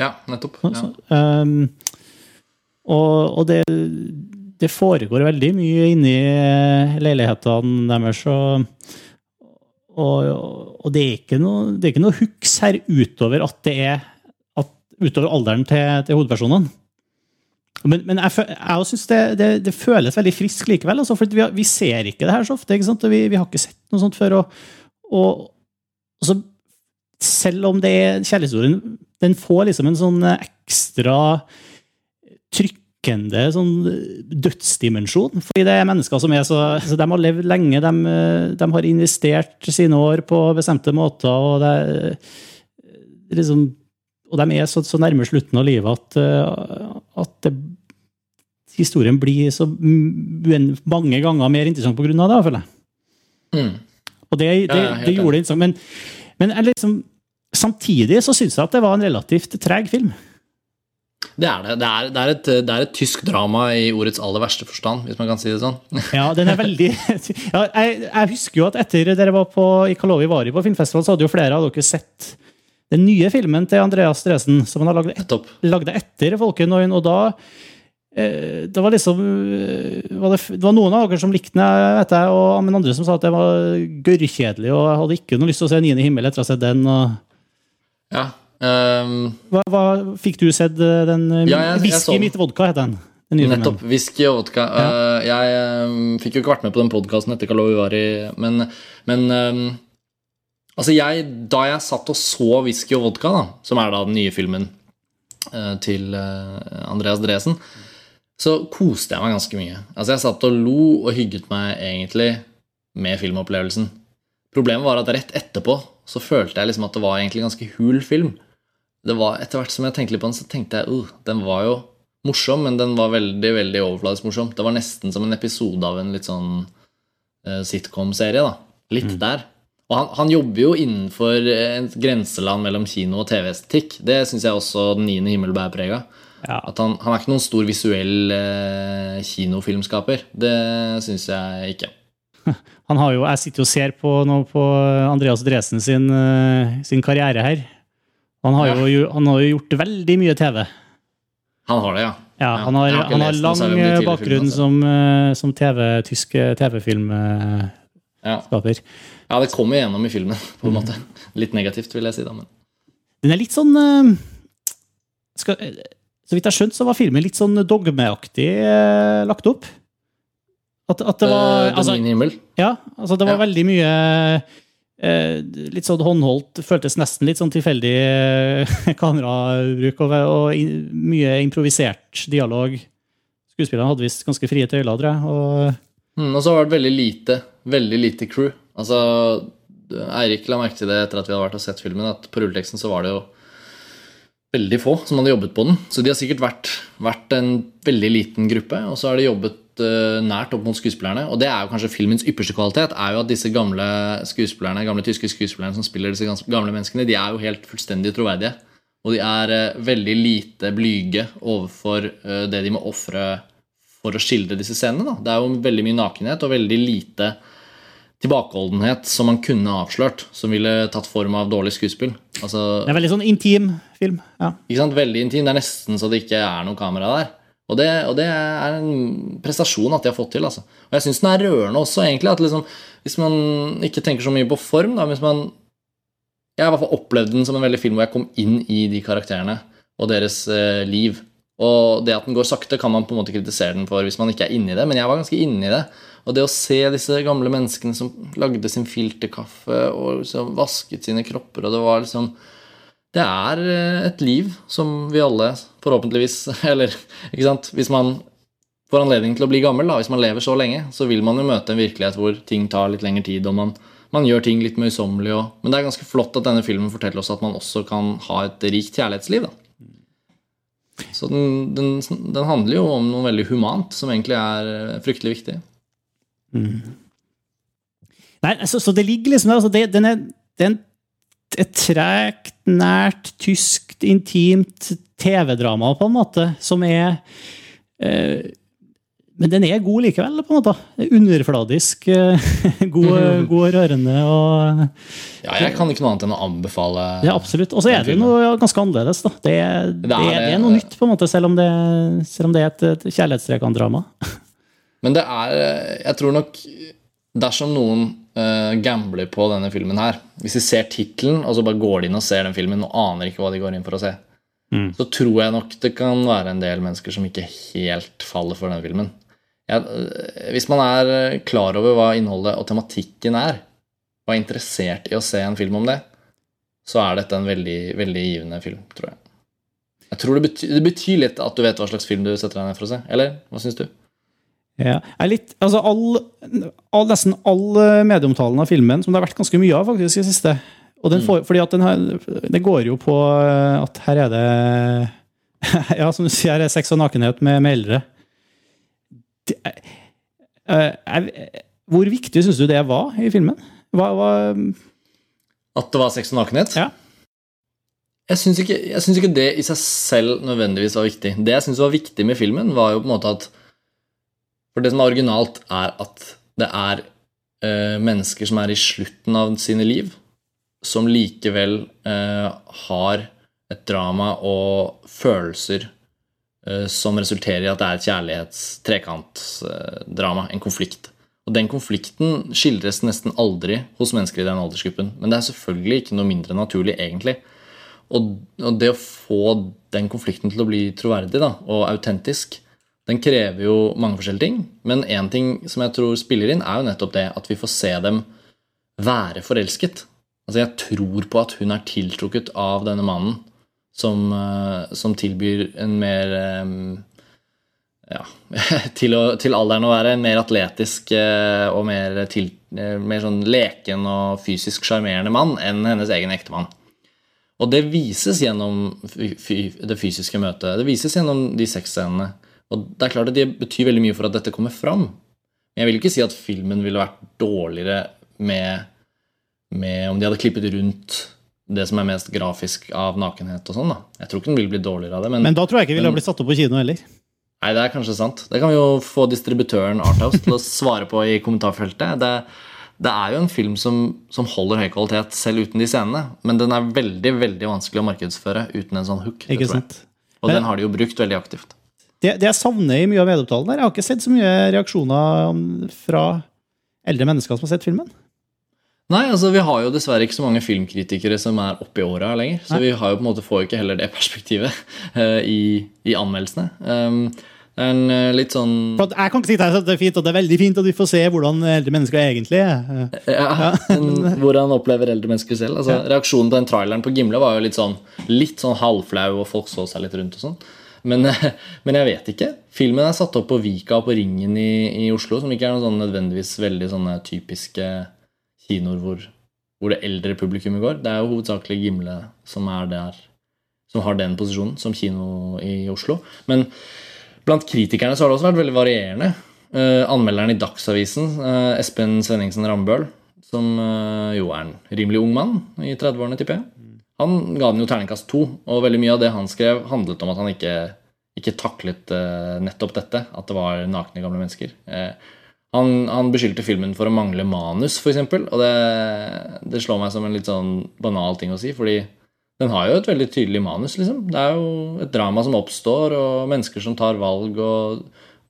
Ja, nettopp. Ja. så, um, og og det, det foregår veldig mye inni eh, leilighetene deres. Og, og, og det, er ikke noe, det er ikke noe hooks her utover at det er at, utover alderen til, til hovedpersonene. Men, men jeg, jeg synes det, det, det føles veldig friskt likevel. Altså, for vi, vi ser ikke det her så ofte. Vi, vi har ikke sett noe sånt før. Og, og, og så, selv om det er kjærlighetshistorien, den får liksom en sånn ekstra trykkende sånn dødsdimensjon. Fordi det er mennesker som er så, så De har levd lenge, de, de har investert sine år på bestemte måter. og det, det liksom, og de er så, så nærme slutten av livet at, eh, at det, historien blir så mange ganger mer interessant av det, føler jeg. Mm. Og det, det, ja, det gjorde det interessant. Men, men liksom, samtidig så syns jeg at det var en relativt treg film. Det er det. Det er, det, er et, det er et tysk drama i ordets aller verste forstand, hvis man kan si det sånn. Ja, den er veldig ja, jeg, jeg husker jo at etter dere var på, i Kalovi Vari på filmfestivalen, så hadde jo flere av dere sett den nye filmen til Andreas Dresen, som han har lagd et, etter Folkenøyen. og da eh, det var liksom eh, var det, det var noen av dere som likte den, vet jeg, og, men andre som sa at det var gørrkjedelig, og jeg hadde ikke noe lyst til å se Niende himmel etter å ha sett den. Og, Ja. Ehm, hva, hva, fikk du sett eh, den? eh, Ja, Whisky mitt vodka, het den. den Nettopp. Whisky og vodka. Eh, jeg um, fikk jo ikke vært med på den podkasten etter Karlovy Vari, men, men um, Altså, jeg, da jeg satt og så Whisky og vodka, da, som er da den nye filmen uh, til uh, Andreas Dresen, så koste jeg meg ganske mye. Altså, jeg satt og lo og hygget meg egentlig med filmopplevelsen. Problemet var at rett etterpå så følte jeg liksom at det var egentlig ganske hul film. Det var, etter hvert som jeg tenkte litt på den, så tenkte jeg uh, den var jo morsom, men den var veldig veldig overfladisk morsom. Det var nesten som en episode av en litt sånn uh, sitcom-serie. da. Litt der. Og han, han jobber jo innenfor eh, et grenseland mellom kino og TV-estetikk. Det syns jeg også Den niende himmel bærer preg av. Ja. At han, han er ikke noen stor visuell uh, kinofilmskaper. Det syns jeg ikke. Han har jo, jeg sitter jo og ser på, nå på Andreas Dresen sin, uh, sin karriere her. Han har, jo, han har jo gjort veldig mye TV. Han har det, ja. Ja, han har, han har noe lang tidligere bakgrunn altså. som, eh, som TV, tysk TV-filmskaper. ja. Ja, det kommer gjennom i filmen, på en måte. Litt negativt, vil jeg si. da, men... Den er litt sånn eh, skal, eh, Så vidt jeg har skjønt, så var filmen litt sånn dogmeaktig eh, lagt opp. At, at det var Eh, altså. Ja, altså det var Ja. veldig mye eh, Litt sånn håndholdt, føltes nesten litt sånn tilfeldig eh, kamerabruk og, og mye improvisert dialog. Skuespillerne hadde visst ganske frie tøyler, tror jeg. Og, Mm, og så har det vært veldig lite, veldig lite crew. Altså, Eirik la merke til det etter at vi hadde vært og sett filmen, at på rulleteksten så var det jo veldig få som hadde jobbet på den. Så de har sikkert vært, vært en veldig liten gruppe, og så har de jobbet eh, nært opp mot skuespillerne. Og det er jo kanskje filmens ypperste kvalitet, er jo at disse gamle skuespillerne, gamle tyske skuespillerne som spiller disse gamle menneskene, de er jo helt fullstendig troverdige. Og de er eh, veldig lite blyge overfor eh, det de må ofre for å skildre disse scenene. Da. Det er jo veldig mye nakenhet og veldig lite tilbakeholdenhet som man kunne avslørt, som ville tatt form av dårlig skuespill. Altså, det er veldig sånn intim film. Ja. ikke sant? Veldig intim. Det er nesten så det ikke er noe kamera der. Og det, og det er en prestasjon at de har fått til. Altså. Og jeg syns den er rørende også, egentlig. at liksom, Hvis man ikke tenker så mye på form da, hvis man, Jeg har i hvert fall opplevd den som en veldig film hvor jeg kom inn i de karakterene og deres eh, liv. Og det at den går sakte, kan man på en måte kritisere den for hvis man ikke er inni det, men jeg var ganske inni det. Og det å se disse gamle menneskene som lagde sin filterkaffe og liksom vasket sine kropper, og det var liksom Det er eh, et liv som vi alle, forhåpentligvis Eller, ikke sant Hvis man får anledning til å bli gammel, da, hvis man lever så lenge, så vil man jo møte en virkelighet hvor ting tar litt lengre tid, og man, man gjør ting litt møysommelig. Og, men det er ganske flott at denne filmen forteller oss at man også kan ha et rikt kjærlighetsliv. da. Så den, den, den handler jo om noe veldig humant, som egentlig er eh, fryktelig viktig. Nei, så, så det ligger liksom der. Altså det, den er, det er en, et tregt, nært, tyskt, intimt TV-drama, på en måte, som er eh, Men den er god likevel, på en måte. Underfladisk. Eh, god, god rørende. og Ja, jeg kan ikke noe annet enn å anbefale Ja, absolutt. Og så er det noe ganske annerledes. da. Det, er- det, er, det er noe nytt, på en måte, selv om det, selv om det er et, et kjærlighetsdrama. Men det er eh, Jeg tror nok Dersom noen uh, gambler på denne filmen her Hvis de ser tittelen, og så bare går de inn og ser den filmen og aner ikke hva de går inn for å se, så tror jeg nok det kan være en del mennesker som ikke helt faller for denne filmen. Jeg, eh, hvis man er eh, klar over hva innholdet og tematikken er, og er interessert i å se en film om det, så er dette en veldig, veldig givende film, tror jeg. Jeg tror det betyr, det betyr litt at du vet hva slags film du setter deg ned for å se. Eller hva syns du? Ja. Er litt, altså all, all, nesten all eh, medieomtalen av filmen, som det har vært ganske mye av faktisk i det siste og den får, fordi at den her, Det går jo på eh, at her er det Ja, som du sier, her er sex og nakenhet med, med eldre. Det, er, er- hvor viktig syns du det var i filmen? Hva, hva, At det var sex og nakenhet? Ja. Jeg syns ikke, ikke det i seg selv nødvendigvis var viktig. Det jeg syns var viktig med filmen, var jo på en måte at For det som er originalt, er at det er eh, mennesker som er i slutten av sine liv, som likevel eh, har et drama og følelser eh, som resulterer i at det er et kjærlighets-trekantdrama, en konflikt. Og den konflikten skildres nesten aldri hos mennesker i den aldersgruppen. Men det er selvfølgelig ikke noe mindre naturlig, egentlig. Og det å få den konflikten til å bli troverdig da, og autentisk, den krever jo mange forskjellige ting. Men én ting som jeg tror spiller inn, er jo nettopp det at vi får se dem være forelsket. Altså Jeg tror på at hun er tiltrukket av denne mannen som, eh, som tilbyr en mer eh, ja, til, å, til alderen å være mer atletisk eh, og mer, til, mer sånn leken og fysisk sjarmerende mann enn hennes egen ektemann. Og det vises gjennom det fysiske møtet. Det vises gjennom de sexscenene. Og det er klart at det betyr veldig mye for at dette kommer fram. Men jeg vil ikke si at filmen ville vært dårligere med, med om de hadde klippet rundt det som er mest grafisk av nakenhet og sånn. da. Jeg tror ikke den ville blitt dårligere av det. Men, men da tror jeg ikke vi ville blitt satt opp på kino heller. Nei, det er kanskje sant. Det kan vi jo få distributøren Arthouse til å svare på i kommentarfeltet. Det, det er jo en film som, som holder høy kvalitet selv uten de scenene. Men den er veldig veldig vanskelig å markedsføre uten en sånn hook. Ikke sant? Og Men- den har de jo brukt veldig aktivt. Det, det jeg savner i mye av medieopptalen der, jeg har ikke sett så mye reaksjoner fra eldre mennesker som har sett filmen. Nei, altså Vi har jo dessverre ikke så mange filmkritikere som er oppe i åra lenger. Så Nei. vi har jo på en måte får ikke heller det perspektivet uh, i, i anmeldelsene. Um, en uh, litt sånn For jeg kan ikke si at det er fint, og det er veldig fint at vi får se hvordan eldre mennesker egentlig er. Ja, ja. hvordan opplever eldre mennesker selv. Altså, Reaksjonen på den traileren på Gimle var jo litt sånn Litt sånn halvflau, og folk så seg litt rundt og sånn. Men, men jeg vet ikke. Filmen er satt opp på Vika og på Ringen i, i Oslo, som ikke er noen sånn nødvendigvis veldig sånne typiske kinoer hvor, hvor det eldre publikummet går. Det er jo hovedsakelig Gimle som er der som har den posisjonen som kino i Oslo. Men blant kritikerne så har det også vært veldig varierende. Uh, anmelderen i Dagsavisen, uh, Espen Svenningsen Rambøl, som uh, jo er en rimelig ung mann, i 30-årene, tipper jeg, han ga den jo terningkast to. Og veldig mye av det han skrev, handlet om at han ikke, ikke taklet eh, nettopp dette. At det var nakne, gamle mennesker. Eh, han, han beskyldte filmen for å mangle manus, f.eks. Og det, det slår meg som en litt sånn banal ting å si, fordi den har jo et veldig tydelig manus, liksom. Det er jo et drama som oppstår, og mennesker som tar valg, og,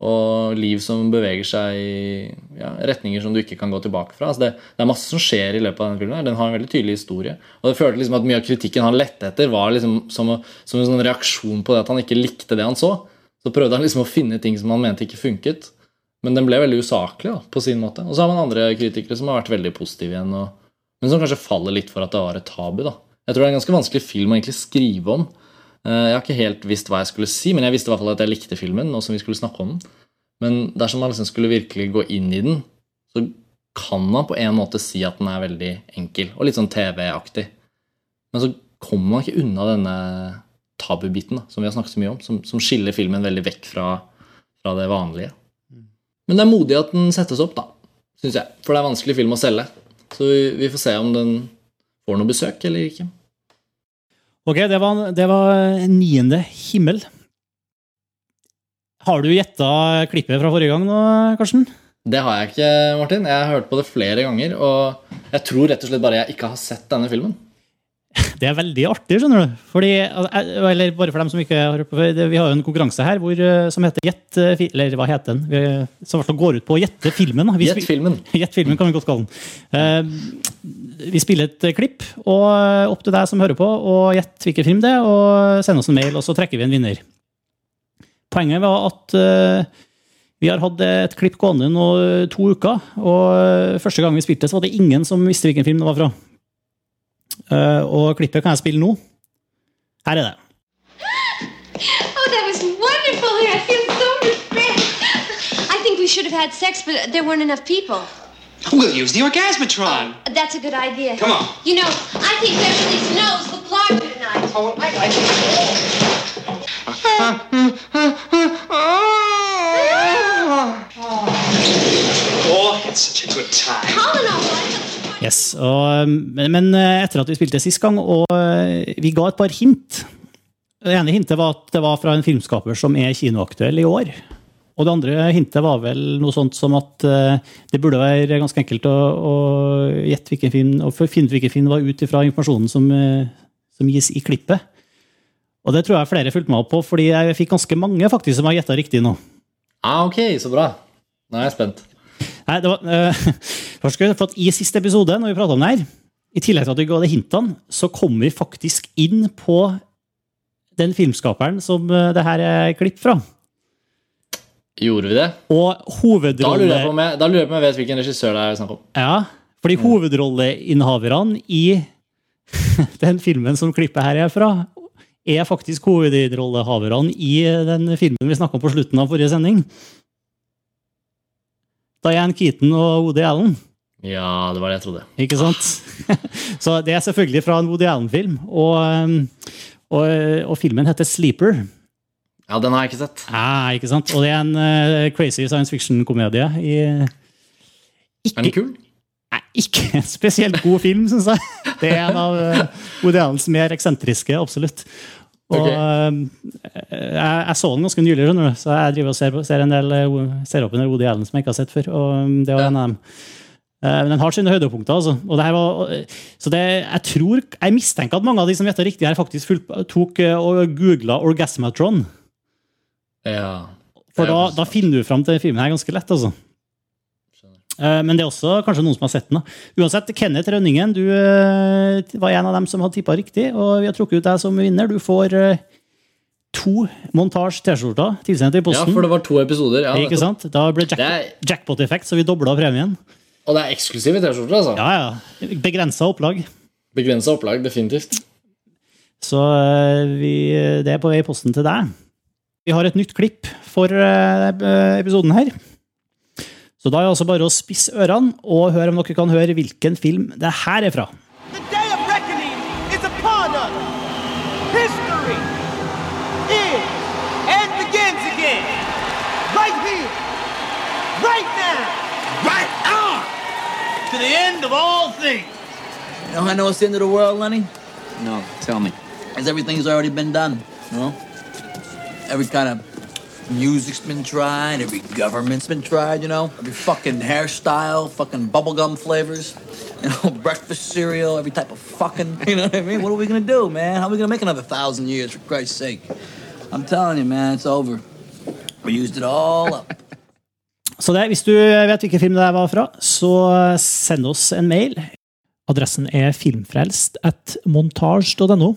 og liv som beveger seg i ja, retninger som du ikke kan gå tilbake fra. Altså det, det er masse som skjer i løpet av denne filmen. Den har en veldig tydelig historie. Og det følte liksom at mye av kritikken han lette etter, var liksom som, som en sånn reaksjon på det at han ikke likte det han så. Så prøvde han liksom å finne ting som han mente ikke funket. Men den ble veldig usaklig da, på sin måte. Og så har man andre kritikere som har vært veldig positive igjen, og, men som kanskje faller litt for at det var et tabu. da. Jeg tror det er en ganske vanskelig film å egentlig skrive om. Eh, Jeg har ikke helt visst hva jeg skulle si, men jeg visste i hvert fall at jeg likte filmen. nå som vi skulle snakke om den. Men dersom man liksom skulle virkelig gå inn i den, så kan man på en måte si at den er veldig enkel og litt sånn TV-aktig. Men så kommer man ikke unna denne tabubiten som vi har snakket så mye om, som, som skiller filmen veldig vekk fra, fra det vanlige. Men det er modig at den settes opp, da, syns jeg. For det er vanskelig film å selge. Så vi, vi får se om den får noe besøk eller ikke. Ok, det var, det var niende himmel. Har du gjetta klippet fra forrige gang nå, Karsten? Det har jeg ikke, Martin. Jeg har hørt på det flere ganger, og jeg tror rett og slett bare jeg ikke har sett denne filmen. Det er veldig artig, skjønner du. Fordi, eller bare for dem som ikke har hørt på Vi har jo en konkurranse her hvor, eh, som heter Gjett eh, Eller hva heter den? Vi- Som går ut på å gjette filmen. Gjett filmen. Gjett filmen kan vi godt kalle den. Eh, Vi spiller et eh, klipp, og eh, opp til deg som hører på, og gjett hvilken film det er, og send oss en mail, og så trekker vi en vinner. Poenget var at eh, vi har hatt et klipp gående nå to uker, og eh, første gang vi spilte, så var det ingen som visste hvilken film det var fra. Eh, og klippet kan jeg spille nå. Her er det. Oh, that was wonderful. I feel so refreshed. I think we should have had sex, but there weren't enough people. We'll use the orgasmatron. That's a good idea. Come on. You know, I think Beverly Snow's the larger tonight. Oh, I, I... Oh, it's such a good time. Colin, all right. Yes, og, men, men etter at vi spilte sist gang, og eh, vi ga et par hint Det ene hintet var at det var fra en filmskaper som er kinoaktuell i år. Og det andre hintet var vel noe sånt som at eh, det burde være ganske enkelt å, å gjette hvilken film, og finne ut hvilken film var ut ifra informasjonen som, eh, som gis i klippet. Og det tror jeg flere fulgte meg opp på, fordi jeg fikk ganske mange faktisk som har gjetta riktig nå. Ah, ok, så bra. Nå er jeg spent. Nei, det var, eh, først for at I siste episode, når vi pratet om det her, i tillegg til at vi ga det hintene, så kom vi faktisk inn på den filmskaperen som eh, det her er klipp fra. Gjorde vi det? Og Da lurer hovedrolle... jeg på om jeg, da lurer jeg på om jeg vet hvilken regissør det er snakk om. Ja, fordi hovedrolleinnehaverne i den filmen som klippet her er fra, er faktisk hovedrollehaverne i den filmen vi snakket om på slutten av forrige sending. Diane Keaton og Woody Allen. Ja, det var det jeg trodde. Ikke sant? Så det er selvfølgelig fra en Woody Allen-film. Og, um, og, og filmen heter Sleeper. Ja, den har jeg ikke sett. Ah, ikke sant? Og det er en uh, crazy science fiction-komedie. i Er den kul? Nei, ikke en spesielt god film, syns jeg. Det er en av uh, Woody Allens mer eksentriske, absolutt. Og okay. eh, jeg, jeg så den ganske nylig, så jeg driver og ser, ser, en del, eh, ser opp en del Woody Allen som jeg ikke har sett før. og um, det var en av dem. Eh, Men den har sine høydepunkter. altså. Og det her var, så det, jeg tror, jeg mistenker at mange av de som gjetta riktig, her faktisk fulgt, tok eh, og googla Orgasmatron. Ja. For da, da finner du fram til filmen her ganske lett. altså. Eh, Men det er også kanskje noen som har sett den. da. Uansett, Kenneth Rønningen, du eh, var en av dem som hadde tippa riktig, og vi har trukket ut deg som vinner. Du får eh, to montasje T-skjorter tilsendt i posten. ja, for det var to episoder. Ja, Ikke sant? Da ble jack jackpot-effekt, så vi dobla premien. Og det er eksklusive T-skjorter, altså. Ja, ja. Begrensa opplag. Begrensa opplag, definitivt. Så eh, vi, det er på vei i posten til deg. Vi har et nytt klipp for eh, episoden her. Så da er det altså bare å spisse ørene og høre om dere kan høre hvilken film det her er fra. Of all things. You know, I know it's the end of the world, Lenny. No, tell me. As everything's already been done, you know? Every kind of music's been tried, every government's been tried, you know? Every fucking hairstyle, fucking bubblegum flavors, you know, breakfast cereal, every type of fucking, you know what I mean? What are we gonna do, man? How are we gonna make another thousand years, for Christ's sake? I'm telling you, man, it's over. We used it all up. Så det, hvis du vet hvilken film det var fra, så send oss en mail. Adressen er filmfrelst at montage.no.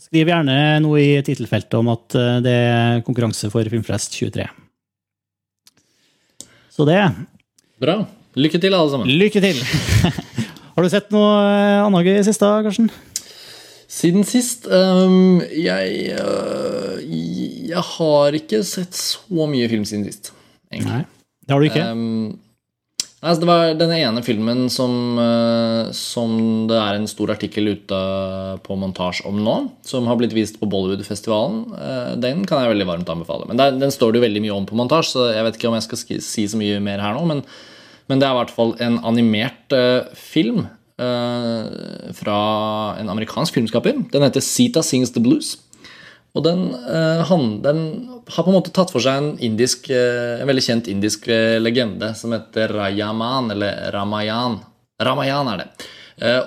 Skriv gjerne noe i tittelfeltet om at eh, det er konkurranse for Filmfrelst 23. Så det. Bra. Lykke til, alle sammen. Lykke til! Har du sett noe eh, annet gøy i siste, Karsten? Siden sist um, jeg, uh, jeg har ikke sett så mye film siden sist. egentlig. Det har du ikke. Um, altså det var den ene filmen som, uh, som det er en stor artikkel ute på montasje om nå, som har blitt vist på Bollywood-festivalen. Uh, den kan jeg veldig varmt anbefale. Men der, den står det jo veldig mye om på montasje, så jeg vet ikke om jeg skal sk- si så mye mer her nå. Men, men det er i hvert fall en animert uh, film fra en amerikansk filmskaper. Den heter Sita Sings the Blues. Og den, eh, han, den har på en måte tatt for seg en, indisk, eh, en veldig kjent indisk eh, legende som heter Rayaman, eller Ramayan. Ramayan er det.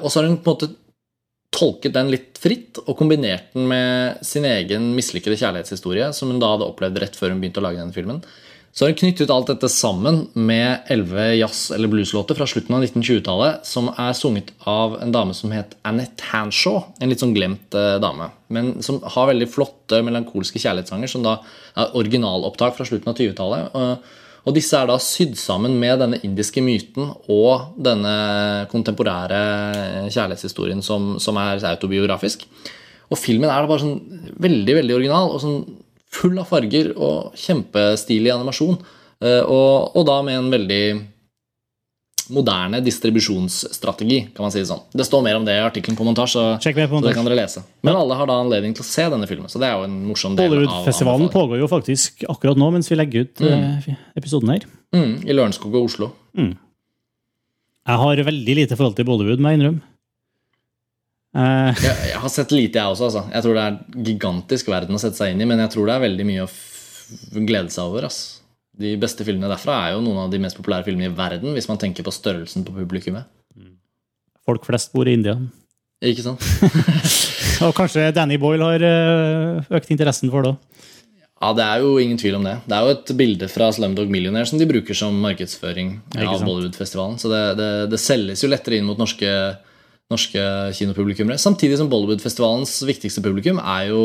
Og så har hun på en måte tolket den litt fritt og kombinert den med sin egen mislykkede kjærlighetshistorie, som hun da hadde opplevd rett før hun begynte å lage denne filmen. Så har hun knyttet alt dette sammen med elleve jazz- eller blueslåter fra slutten av 1920-tallet, som er sunget av en dame som het Annette Hanshaw. En litt sånn glemt eh, dame. Men som har veldig flotte melankolske kjærlighetssanger, som da er originalopptak fra slutten av 20-tallet. Og, og disse er da sydd sammen med denne indiske myten og denne kontemporære kjærlighetshistorien som, som er autobiografisk. Og filmen er da bare sånn veldig, veldig original og sånn full av farger og kjempestilig animasjon. Eh, Og, og da med en veldig moderne distribusjonsstrategi, kan man si det sånn. Det står mer om det i artikkelen på montasje, så, på det kan dere lese. Men alle har da anledning til å se denne filmen, så det er jo en morsom del av Bollywood-festivalen pågår jo faktisk akkurat nå mens vi legger ut Mm. eh, episoden her. Mm, I Lørenskog og Oslo. Mm. Jeg har veldig lite forhold til Bollywood, må jeg innrømme. Eh, Jeg, jeg har sett lite, jeg også. Altså. Jeg tror det er gigantisk verden å sette seg inn i, men jeg tror det er veldig mye å glede seg over. Altså. De beste filmene derfra er jo noen av de mest populære filmene i verden, hvis man tenker på størrelsen på publikummet. folk flest bor i India. Ikke sant? Og kanskje Danny Boyle har eh, økt interessen for det òg. Ja, Det er jo ingen tvil om det. Det er jo et bilde fra Slumdog Millionaire som de bruker som markedsføring av. Bollywood-festivalen. Så det, det, det selges jo lettere inn mot norske, norske kinopublikummere. Samtidig som Bollywood-festivalens viktigste publikum er jo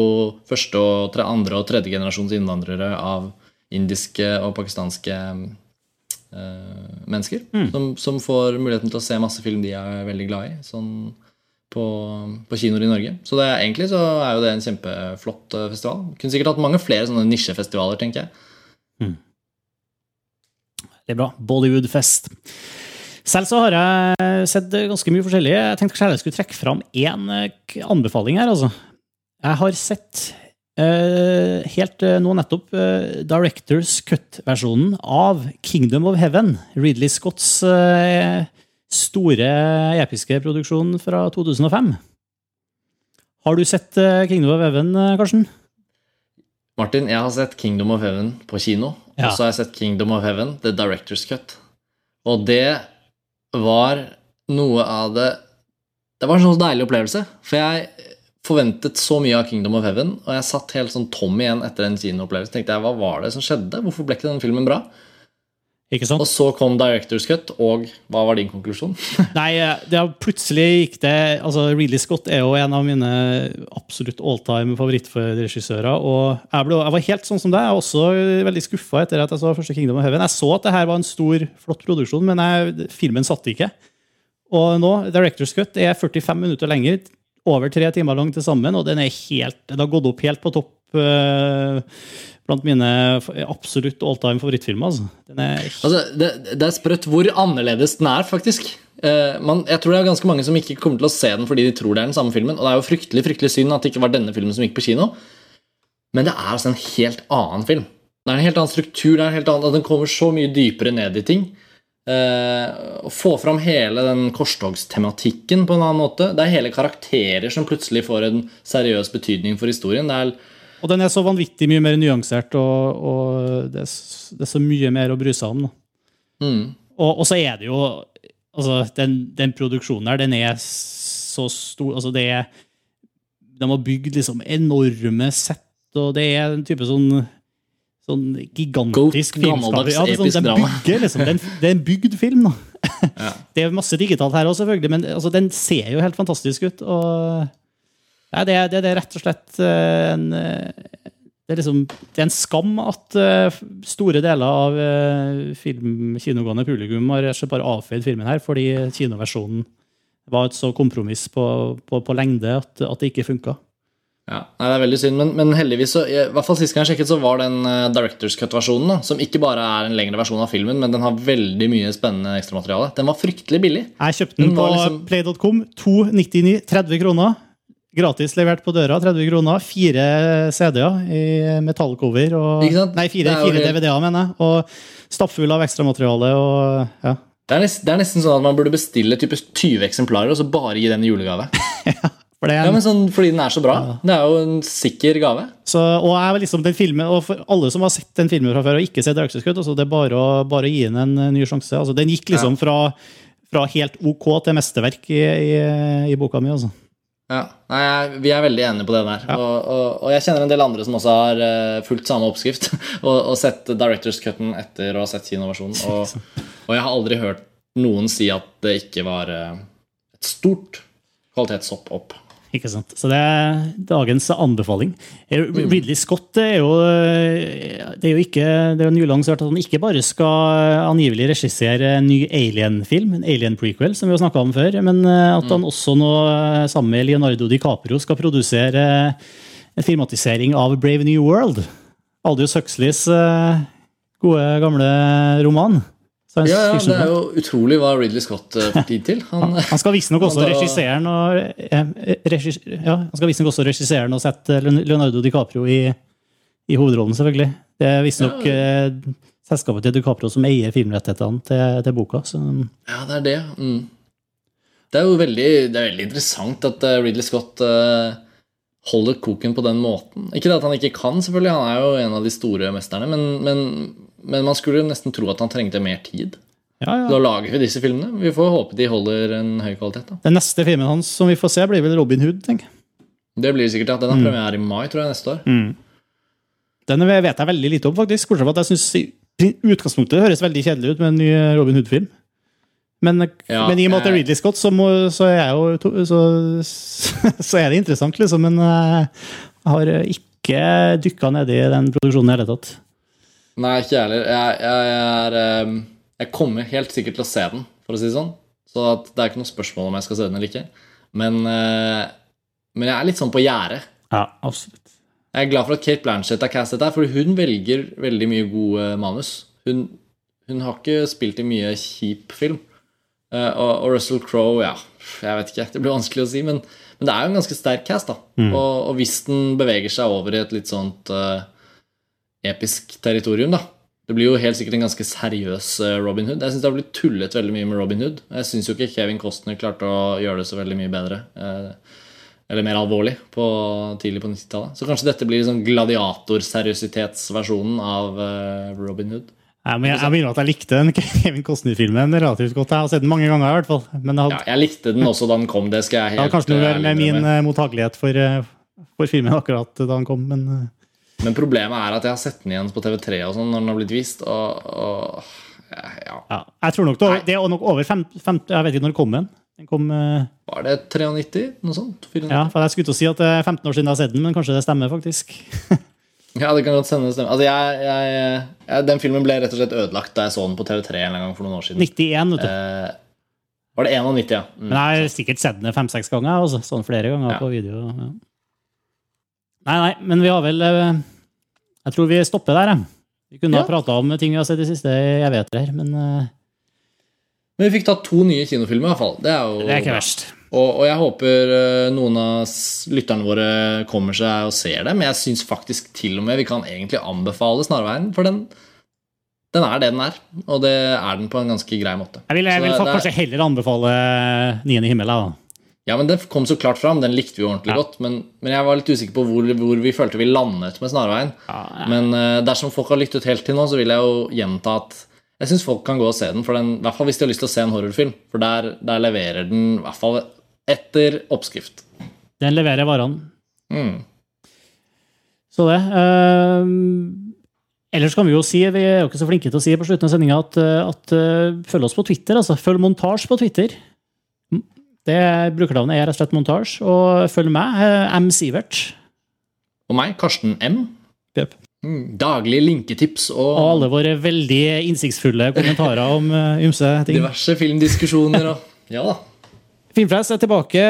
første, og tre, andre og tredje generasjons innvandrere av indiske og pakistanske uh, mennesker. Mm. Som, som får muligheten til å se masse film de er veldig glad i. Sånn på, på kinoer i Norge. Så det er, egentlig så er jo det en kjempeflott eh, festival. Kunne sikkert hatt mange flere sånne nisjefestivaler, tenker jeg. Det er bra. Bollywood-fest. Selv så har jeg sett ganske mye forskjellig. Jeg tenkte kanskje jeg skulle trekke fram én eh, anbefaling her. altså. Jeg har sett uh, helt uh, nå nettopp uh, Directors Cut-versjonen av Kingdom of Heaven. Ridley Scotts store episke produksjon fra 2005. Har du sett Kingdom of Heaven, Karsten? Martin, jeg har sett Kingdom of Heaven på kino. Ja. Og så har jeg sett Kingdom of Heaven, The Director's Cut. Og det var noe av det Det var en sånn deilig opplevelse. For jeg forventet så mye av Kingdom of Heaven, og jeg satt helt sånn tom igjen etter en kinoopplevelse. Tenkte jeg, Hva var det som skjedde? Hvorfor ble ikke den filmen bra? Og så kom Director's Cut, og hva var din konklusjon? Nei, det har plutselig gikk det altså Ridley Scott er jo en av mine absolutt alltime favorittregissører. Og jeg, ble, jeg var helt sånn som deg. Jeg var også veldig skuffa etter at jeg så første Kingdom of Heaven. Jeg så at det her var en stor, flott produksjon, men jeg, filmen satt ikke. Og nå, Director's Cut er 45 minutter lenger, over tre timer lang til sammen, og den, er helt, den har gått opp helt på topp eh, blant mine absolutt alltime favorittfilmer. Altså. Altså, det, det er sprøtt hvor annerledes den er, faktisk. Eh, man, jeg tror det er ganske mange som ikke kommer til å se den fordi de tror det er den samme filmen. Og det er jo fryktelig fryktelig synd at det ikke var denne filmen som gikk på kino. Men det er altså en helt annen film. Det er en helt annen struktur, det er en helt annen, at den kommer så mye dypere ned i ting. Eh, Å få fram hele den korstogstematikken på en annen måte. Det er hele karakterer som plutselig får en seriøs betydning for historien. Det er Og den er så vanvittig mye mer nyansert, og, og det, er, det er så mye mer å bry seg om. Mm, Og, og så er det jo altså, den, den produksjonen her, den er så stor altså det er, De har bygd liksom enorme sett, og det er en type sånn Sånn gigantisk filmskap. Ja, sånn, den, bygger, liksom, det, er en, det er en bygd film, da. Det er masse digitalt her òg, selvfølgelig, men altså, den ser jo helt fantastisk ut. og ja, det, det, det er rett og slett eh, en eh, det er, liksom, det er en skam at eh, store deler av film, kinogående publikum har bare avfeid filmen her, fordi kinoversjonen var et så kompromiss på, på, på lengde at, at det ikke funka. Ja, nei, det er veldig synd, men, men heldigvis så, i hvert fall sist gang jeg sjekket, så var den Directors Cut-versjonen, som ikke bare er en lengre versjon av filmen, men den har veldig mye spennende ekstramateriale. Den var fryktelig billig. Jeg kjøpte den Den på liksom- play.com. 299, 30 kroner. Gratis levert på døra, 30 kroner. Fire CD-er i metallcover. Og, nei, fire, fire DVD-er, mener jeg. Og stappfull av ekstramateriale. Og, ja. Det er, nesten, det er nesten sånn at man burde bestille type 20 eksemplarer og så bare gi den i julegave. For det er Ja, men sånn, Fordi den er så bra. Det er jo en sikker gave. Så, og jeg liksom den filmen, og for alle som har sett den filmen fra før og ikke sett 'Økseskudd', altså det er bare å, bare gi den en ny sjanse. Altså, den gikk liksom fra, fra helt ok til mesterverk i, i, i boka mi. Altså. Ja, Nei, Vi er veldig enige på det der. Og, og, og jeg kjenner en del andre som også har uh, fulgt samme oppskrift og, og sett Directors Cutten etter å ha sett kinoversjonen. Og, og jeg har aldri hørt noen si at det ikke var uh, et stort kvalitetshopp opp. Ikke sant? Så det er dagens anbefaling. Eh, Ridley Scott er jo, eh, det er jo ikke, det er jo nylig lansert at han ikke bare skal angivelig regissere en ny Alien-film, en Alien-prequel, som vi har snakka om før, men eh, at han også nå eh, sammen med Leonardo DiCaprio skal produsere eh, en filmatisering av Brave New World. Aldous Huxleys eh, gode, gamle roman. Science Ja, ja, Det er jo utrolig hva Ridley Scott eh, får tid til. Han, Han skal visstnok også regissere og, eh, regis, ja, også regissere og sette Leonardo DiCaprio i, i hovedrollen, selvfølgelig. Det er visstnok eh, selskapet til DiCaprio som eier filmrettighetene til, til boka. Så. Ja, det er det. Mm. Det er jo veldig, det er veldig interessant at eh, Ridley Scott eh, holder koken på den måten. Ikke det at han ikke kan, selvfølgelig, han er jo en av de store mesterne, men, men, men man skulle nesten tro at han trengte mer tid Ja, ja. Da lager vi disse filmene. Vi får håpe de holder en høy kvalitet. da. Den neste filmen hans som vi får se, blir vel Robin Hood, tenker jeg. Det blir sikkert at Den har Mm. premiere i mai, tror jeg, neste år. Den vet jeg veldig lite om, faktisk. Bortsett fra at jeg synes i utgangspunktet det høres veldig kjedelig ut med en ny Robin Hood-film. Men, Ja, men i og med at det er eh. Ridley Scott, så, må, så, er jo, så, så er det interessant, liksom. Men eh, jeg har ikke dykka nedi den produksjonen i det hele tatt. Nei, ikke jeg heller. Jeg, jeg, er, eh, jeg kommer helt sikkert til å se den, for å si det sånn. Så at det er ikke noe spørsmål om jeg skal se den eller ikke. Men, eh, men jeg er litt sånn på gjerdet. Ja, absolutt. Jeg er glad for at Kate Blanchett er castet der, for hun velger veldig mye gode manus. Hun, hun har ikke spilt i mye kjip film. Eh, og, og Russell Crowe, ja, jeg vet ikke. Det blir vanskelig å si, men, men det er jo en ganske sterk cast. da. Mm. Og, og hvis den beveger seg over i et litt sånt eh, episk territorium, da Det blir jo helt sikkert en ganske seriøs eh, Robin Hood. Jeg syns det har blitt tullet veldig mye med Robin Hood. Jeg syns jo ikke Kevin Costner klarte å gjøre det så veldig mye bedre. eh, eller mer alvorlig på, tidlig på 90-tallet. Så kanskje dette blir liksom gladiatorseriøsitetsversjonen av eh, Robin Hood. Jeg, men jeg, jeg mener at jeg likte den Kevin Costner-filmen relativt godt. Jeg har sett den mange ganger, i hvert fall. Men det hadde, Ja, jeg likte den også da den kom. Det skal jeg det hadde kanskje noe med min mottagelighet for, for filmen akkurat da den kom. Men Men problemet er at jeg har sett den igjen på TV3 og sånn når den har blitt vist. Og, og ja, ja, jeg tror nok det, det er nok over fem, fem, Jeg vet ikke når den kom. Den, den kom eh, Var det 93? Noe sånt? 94? ja, for Jeg skulle til å si at det er 15 år siden jeg har sett den, men kanskje det stemmer, faktisk. Ja, det kan godt stemme. Altså, jeg, jeg, jeg, den filmen ble rett og slett ødelagt da jeg så den på TV3 en gang for noen år siden. 91, vet du. Eh, var det 91, ja? Mm. Men jeg har sikkert sett den fem-seks ganger. Også, sånn flere ganger Ja. på video. Ja. Nei, nei, men vi har vel eh, Jeg tror vi stopper der, jeg. Vi kunne Ja. ha prata om ting vi har sett i siste evigheter her, men eh, Men vi fikk tatt to nye kinofilmer, i hvert fall. Det er jo det er ikke verst. Og, og jeg håper eh, noen av lytterne våre kommer seg og ser dem. Jeg syns faktisk til og med vi kan egentlig anbefale Snarveien, for den, den er det den er. Og det er den på en ganske grei måte. Jeg vil, jeg vil det- kanskje det er- heller anbefale Niende himmel. jeg, Da. Ja, men Den kom så klart fram. Den likte vi ordentlig ordentlig godt. Men, men jeg var litt usikker på hvor, hvor vi følte vi landet med Snarveien. Men uh, dersom folk har lyttet helt til nå, så vil jeg jo gjenta at jeg syns folk kan gå og se den. For den, i hvert fall hvis de har lyst til å se en horrorfilm. For der, der leverer den i hvert fall etter oppskrift. Den leverer varene. Mm. Så det. Uh, ellers kan vi jo si, vi er jo ikke så flinke til å si på slutten av sendinga, at, eh, at uh, følg oss på Twitter. altså. Følg Montasj på Twitter. Det Brukernavnet er rett og slett montage Og følg meg, eh, M. Sivert. Og meg, Karsten M. Yep. Mm, daglige linketips og, Og alle våre veldig innsiktsfulle kommentarer om eh, ymse ting. diverse filmdiskusjoner og Ja da. Filmfrelst er tilbake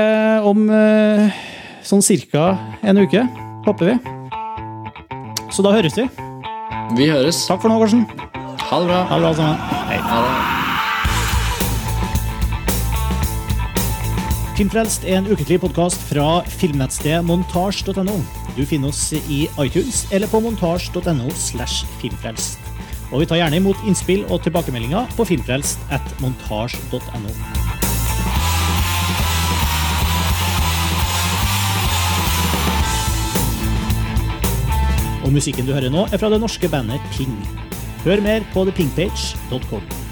om eh, sånn cirka en uke, håper vi. Så da høres vi. Vi høres. Takk for nå, Karsten. Ha det bra. Ha det bra sammen. Hei. Ha det. Filmfrelst er en ukentlig podkast fra filmnettstedet montasj.no. Du finner oss i iTunes eller på montasj.no slash filmfrelst. Og vi tar gjerne imot innspill og tilbakemeldinger på filmfrelst at montasj.no. Og musikken du hører nå, er fra det norske bandet Ping. Hør mer på thepingpage.com.